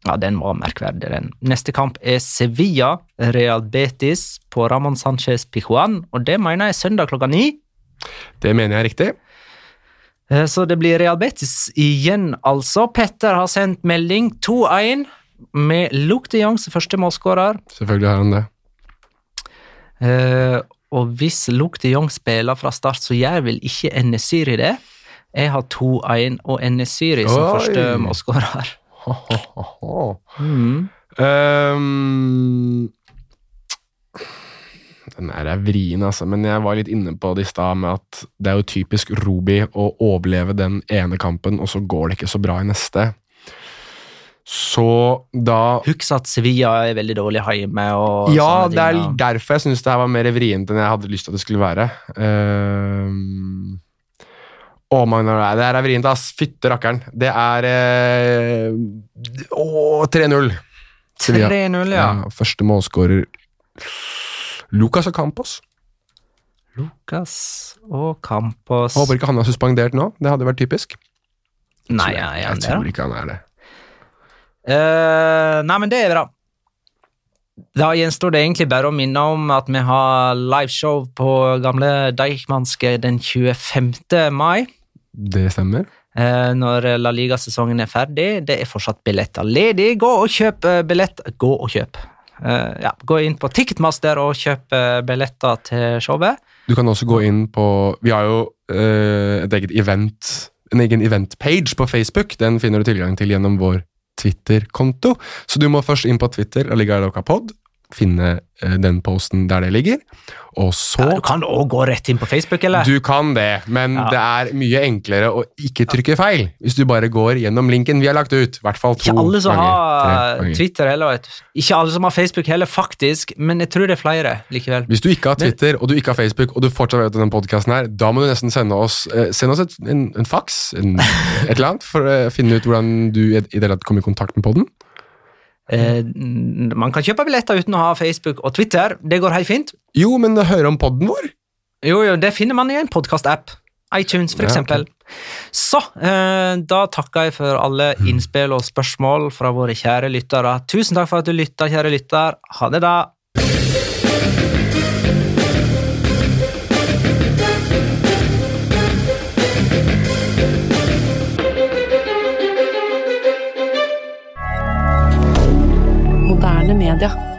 Ja, den var merkverdig, den. Neste kamp er Sevilla, Real Betis på Ramón Sánchez Pijuan, og det mener jeg søndag klokka ni. Det mener jeg er riktig. Eh, Så det blir Real Betis igjen, altså. Petter har sendt melding 2-1 med Luke de Jong som første målskårer. Selvfølgelig har han det. Eh, og hvis Luke de Jong spiller fra start, så gjør vel ikke Enesyri det. Jeg har 2-1 og Enesyri som Oi. første målskårer. Mm. Ehm, den er vrien, altså, men jeg var litt inne på det i stad med at det er jo typisk Ruby å overleve den ene kampen, og så går det ikke så bra i neste. Så da Husk at Sevilla er veldig dårlig hjemme. Og Ja, sånne det er ting, ja. derfor jeg syns det her var mer vrient enn jeg hadde lyst til at det skulle være. Ehm, Å, Magnar, det her er vrient, ass. Fytte rakkeren. Det er eh, Å, 3-0. 3-0, ja. Ja, første målskårer Lucas Ocampos. Lucas og Campos Håper ikke han er suspendert nå. Det hadde vært typisk. Nei, jeg, jeg, jeg tror ikke han er det. Uh, nei, men det er bra. Da gjenstår det egentlig bare å minne om at vi har liveshow på gamle Deichmanske den 25. mai. Det stemmer. eh, når La Liga-sesongen er ferdig. Det er fortsatt billetter ledig. Gå og kjøp eh, billett. Gå og kjøp. Eh, ja, gå inn på Ticketmaster og kjøp eh, billetter til showet. Du kan også gå inn på Vi har jo eh, et eget event en egen event-page på Facebook. Den finner du tilgang til gjennom vår Twitter-konto. Så du må først inn på Twitter og ligge Pod, finne eh, den posten der det ligger. Og så Ja, du kan òg gå rett inn på Facebook, eller? Du kan det, men Ja. det er mye enklere å ikke trykke feil hvis du bare går gjennom linken vi har lagt ut. I hvert fall to Ikke alle som ganger. har. Twitter heller. Ikke alle som har Facebook heller, faktisk, men jeg tror det er flere likevel. Hvis du ikke har Twitter og du ikke har Facebook og du fortsatt vet denne podcasten her, da må du nesten sende oss, eh, send oss et, en, en en, et eller annet, for å finne ut hvordan du i det hele tatt kommer i kontakt med podden. Eh, mm, man kan kjøpe billetter uten å ha Facebook og Twitter. Det går helt fint. Jo, men høre om podden vår? Jo, jo, det finner man i en podkast-app. iTunes, for Ja, eksempel. Så, eh, da takker jeg for alle innspill og spørsmål fra våre kjære lyttere. Tusen takk for at du lytta, kjære lytter. Ha det, da. rien